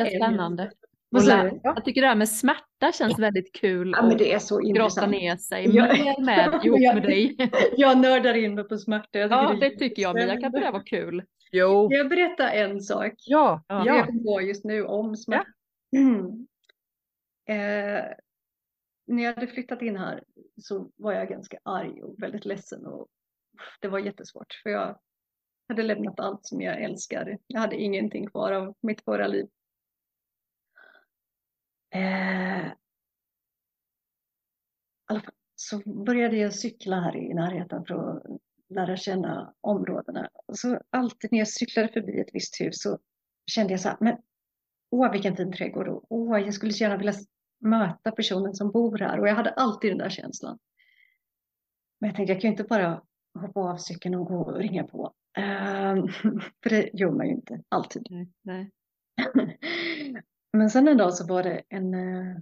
en-
spännande.
Du?
Jag tycker det här med smärta känns väldigt kul
Ja, men
att
det är så
grotta
intressant.
ner sig
Ja.
mer med ihop med dig.
Jag nördar in mig på smärta. Jag
Ja,
är
det tycker jag med. Jag kan tycka det var kul.
Jo,
Jag berättar en sak.
ja,
Ja.
Jag
ja.
kom på just nu om smärta. Mm. Eh, när jag hade flyttat in här så var jag ganska arg och väldigt ledsen. Och det var jättesvårt för jag hade lämnat allt som jag älskar. Jag hade ingenting kvar av mitt förra liv. Eh, så började jag cykla här i närheten för att lära känna områdena. Så alltid när jag cyklade förbi ett visst hus så kände jag så här, men åh vilken fin trädgård och åh jag skulle gärna vilja möta personen som bor här och jag hade alltid den där känslan. Men jag tänkte jag kan ju inte bara hoppa av cykeln och gå och ringa på. Ehm, för det gör man ju inte alltid.
Nej, nej.
Men sen en dag så var det en eh,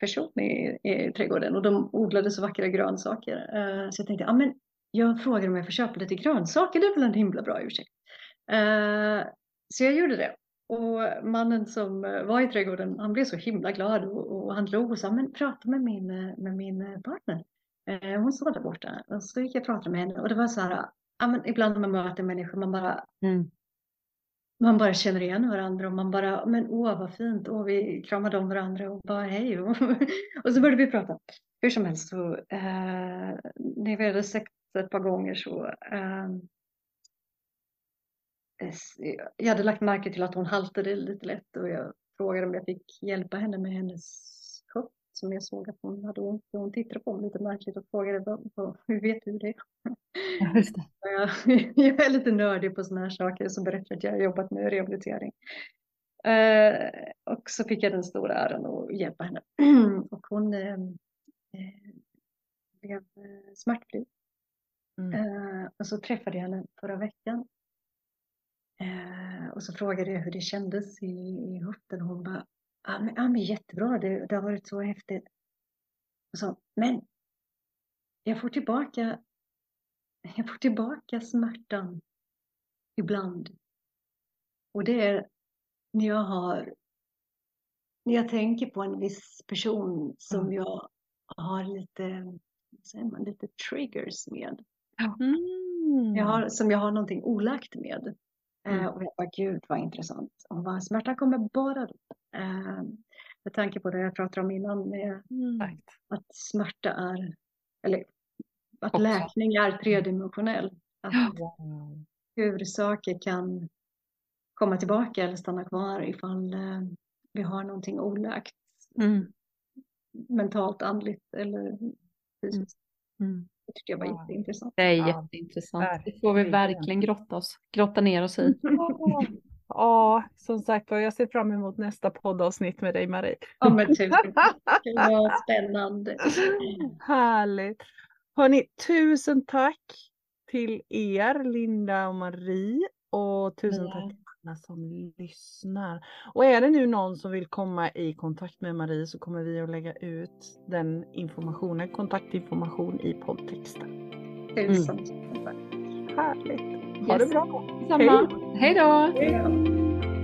person i, i trädgården och de odlade så vackra grönsaker. Eh, Så jag tänkte, ja men jag frågar om jag får köpa lite grönsaker, det är väl en himla bra ursäkt. Eh, Så jag gjorde det. Och mannen som var i trädgården, han blev så himla glad och, och han log och sa, men prata med min, med min partner. Eh, Hon står där borta. Och så gick jag och pratade med henne och det var så här, ja men ibland när man möter människor, man bara,
Mm.
man bara känner igen varandra och man bara, men åh vad fint, åh vi kramade om varandra och bara hej och, och så började vi prata. Hur som helst så, eh, när vi hade sett ett par gånger så, eh, s- jag hade lagt märke till att hon haltade lite lätt och jag frågade om jag fick hjälpa henne med hennes höft som jag såg att hon hade ont. Hon tittade på mig lite märkligt och frågade, hur vet du det?
Just det.
Jag, är lite nördig på sådana här saker så berättar att jag har jobbat med rehabilitering. Eh, och så fick jag den stora äran att hjälpa henne. och hon eh, eh, blev eh, smärtfri.
Mm.
Eh, och så träffade jag henne förra veckan. Eh, och så frågade jag hur det kändes i, i höften. Hon bara, ja men, ja, men jättebra, det, det har varit så häftigt. Och så, men jag får tillbaka jag får tillbaka smärtan ibland. Och det är när jag har när jag tänker på en viss person som
Mm.
jag har lite, säger man, lite triggers med.
Mm.
Jag har, som jag har någonting olagt med. Eh,
Mm.
och jag bara, gud vad intressant. Och vad smärtan kommer bara då. Eh, med tanke på det jag pratade om innan med
Mm.
Att smärta är, eller att
Också.
läkning är tredimensionell. Att.
Wow.
hur saker kan komma tillbaka eller stanna kvar ifall eh, vi har någonting oläkt
Mm.
mentalt, andligt eller fysiskt.
Mm.
Det tycker jag var
Wow.
jätteintressant.
Det är
Ja,
jätteintressant. Det får vi verkligen. grotta, oss, grotta ner oss i.
Ja, Ja, som sagt var, jag ser fram emot nästa poddavsnitt med dig Marie.
Ja men tusen tack. Det var spännande.
Härligt. Hörni, tusen tack till er, Linda och Marie. Och tusen tack till alla som lyssnar. Och är det nu någon som vill komma i kontakt med Marie så kommer vi att lägga ut den informationen, kontaktinformation i poddtexten.
Tusen tack.
Härligt. Ha det
Yes.
bra.
Samma. Hej då!
Hej då.